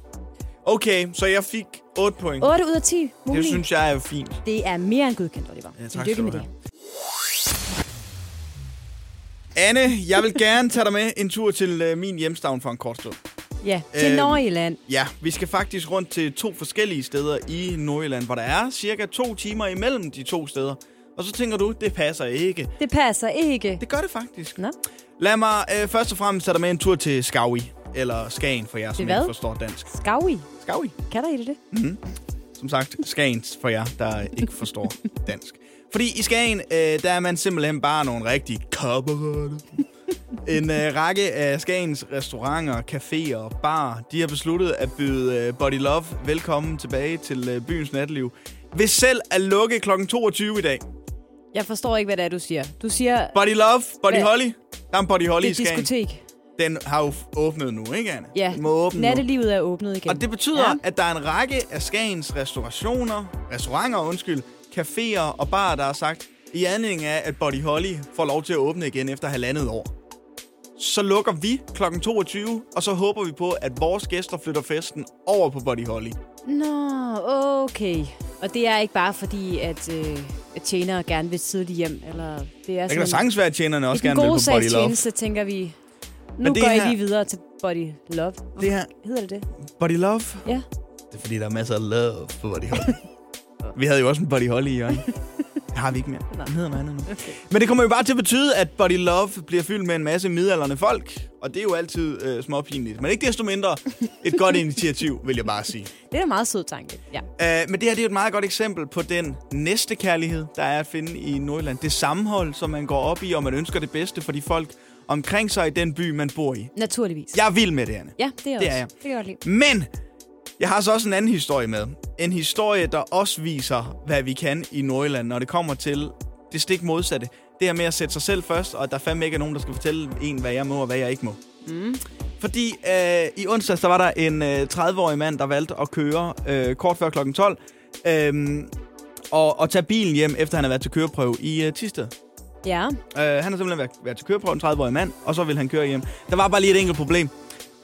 B: Okay, så jeg fik 8 point.
C: 8 ud af 10 mulige.
B: Det synes jeg er fint.
C: Det er mere end godkendt, Oliver.
B: Ja, tak skal
C: med det.
B: Anne, jeg vil gerne tage dig med en tur til øh, min hjemstavn for en kort stund.
C: Ja, til
B: Øhm,
C: Nordjylland.
B: Ja, vi skal faktisk rundt til to forskellige steder i Nordjylland, hvor der er cirka to timer imellem de to steder. Og så tænker du, det passer ikke.
C: Det passer ikke.
B: Det gør det faktisk.
C: Nå.
B: Lad mig øh, først og fremmest tage dig med en tur til Skawi. Eller Skagen for jer, som
C: hvad?
B: ikke forstår dansk.
C: Skawi.
B: Skawi.
C: Kan der i det det?
B: Mm-hmm. Som sagt, Skagens for jer, der ikke forstår dansk. Fordi i Skagen, øh, der er man simpelthen bare nogle rigtige kammerater. En øh, række af Skagens restauranter, caféer og bar, de har besluttet at byde øh, Body Love velkommen tilbage til øh, byens natliv. Ved selv at lukke kl. 22 i dag.
C: Jeg forstår ikke, hvad det er, du siger. Du siger,
B: Body Love, Body
C: Hvad?
B: Holly. Der er en Body Holly
C: det
B: i
C: er et
B: Skagen.
C: diskotek.
B: Den har jo åbnet nu, ikke Anne?
C: Ja,
B: Den må åbne nu.
C: nattelivet er åbnet igen.
B: Og det betyder, ja. at der er en række af Skagens restaurationer, restauranter, undskyld, caféer og barer, der har sagt, i anledning af, at Body Holly får lov til at åbne igen efter halvandet år. Så lukker vi kl. 22, og så håber vi på, at vores gæster flytter festen over på Body Holly.
C: Nå, okay. Og det er ikke bare fordi, at, øh, at tjenere gerne vil tidligt hjem, eller det er
B: Det kan da sagtens være, at tjenerne også gerne vil på Body Love.
C: tjeneste, tænker vi, nu
B: Men det
C: går I
B: her-
C: lige videre til Body Love.
B: Det her-
C: Hedder det det?
B: Body Love?
C: Ja.
B: Det er fordi, der er masser af love på Body Holly. vi havde jo også en Body Holly i Jørgen. Det har vi ikke mere. Den hedder noget andet nu.
C: Okay.
B: Men det kommer jo bare til at betyde, at Body Love bliver fyldt med en masse midalderne folk. Og det er jo altid øh, småpinligt. Men ikke desto mindre et godt initiativ, vil jeg bare sige.
C: Det er en meget sød tanke. Ja.
B: Uh, men det her det er et meget godt eksempel på den næste kærlighed, der er at finde i Nordjylland. Det sammenhold, som man går op i, og man ønsker det bedste for de folk omkring sig i den by, man bor i.
C: Naturligvis.
B: Jeg er vild med det, Anne.
C: Ja, det er,
B: Det
C: også.
B: er jeg.
C: Det kan jeg godt lide.
B: Men jeg har så også en anden historie med. En historie, der også viser, hvad vi kan i Nordjylland, når det kommer til det stik modsatte. Det her med at sætte sig selv først, og at der fandme ikke er nogen, der skal fortælle en, hvad jeg må og hvad jeg ikke må.
C: Mm.
B: Fordi øh, i onsdags, der var der en øh, 30-årig mand, der valgte at køre øh, kort før kl. 12, øh, og, og tage bilen hjem, efter han havde været til køreprøve i øh, Tisted.
C: Ja.
B: Øh, han har simpelthen været, været til køreprøve, en 30-årig mand, og så ville han køre hjem. Der var bare lige et enkelt problem.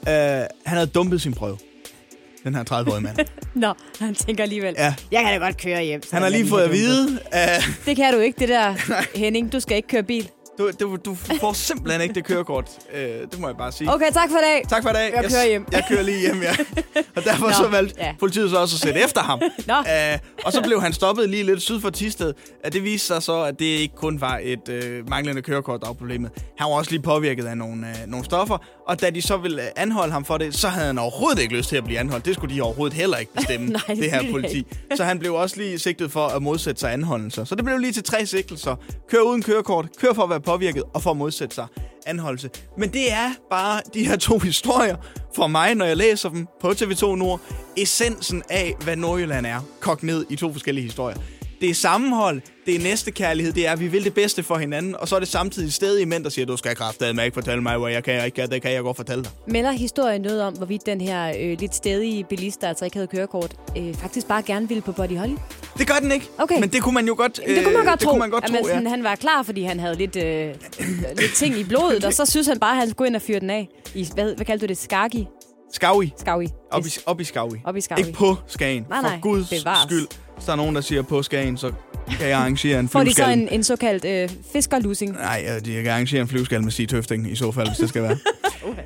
B: Øh, han havde dumpet sin prøve. Den her 30-årige mand.
C: Nå, han tænker alligevel,
B: Ja.
C: jeg kan da godt køre hjem. så
B: Han har lige fået at vide, at
C: Det kan du ikke, det der, Henning. Du skal ikke køre bil.
B: Du, du, du får simpelthen ikke det kørekort. Øh, det må jeg bare sige.
C: Okay, tak for i dag.
B: Tak for i dag.
C: Jeg kører hjem.
B: Jeg kører lige hjem, ja. Og derfor
C: Nå,
B: så valgte
C: ja.
B: politiet så også at sætte efter ham.
C: Nå.
B: Uh, og så blev han stoppet lige lidt syd for Tisted. Uh, det viste sig så, at det ikke kun var et uh, manglende kørekort, der var problemet. Han var også lige påvirket af nogle, uh, nogle stoffer. Og da de så ville uh, anholde ham for det, så havde han overhovedet ikke lyst til at blive anholdt. Det skulle de overhovedet heller ikke bestemme,
C: Nej, det
B: det her politi. Så han blev også lige sigtet for at modsætte sig anholdelser. Så det blev lige til tre sigtelser. Kør uden kørekort, kør for at være påvirket og for at modsætte sig anholdelse. Men det er bare de her to historier for mig, når jeg læser dem på TV2 Nord. Essensen af, hvad Nordjylland er, kogt ned i to forskellige historier. Det er sammenhold, det er næstekærlighed, det er, at vi vil det bedste for hinanden, og så er det samtidig stedige mænd, der siger, du skal kraftedeme ikke fortælle mig, hvad jeg kan, jeg ikke kan, det kan jeg godt fortælle dig.
C: Melder historien noget om, hvorvidt den her øh, lidt stedige bilist, der altså ikke havde kørekort, øh, faktisk bare gerne ville på Body Holly?
B: Det gør den ikke,
C: Okay.
B: men det kunne man jo godt,
C: Det kunne man godt
B: det
C: tro.
B: Kunne man godt
C: at
B: tro
C: sådan,
B: ja.
C: Han var klar, fordi han havde lidt, øh, lidt ting i blodet, og så synes han bare, at han skulle ind og fyre den af. I, hvad, hvad kaldte du det? Skagi?
B: Skaui.
C: Skaui.
B: Op i, op i Skaui.
C: Op i Skaui.
B: Ikke på Skagen.
C: Nej, nej,
B: For Guds
C: bevares.
B: skyld. Hvis der er nogen, der siger på Skagen, så kan jeg arrangere en
C: Får de så en, en såkaldt øh, fiskerlusing?
B: Nej, øh, jeg kan arrangere en flyveskal med Stig Tøfting i så fald, hvis det skal være.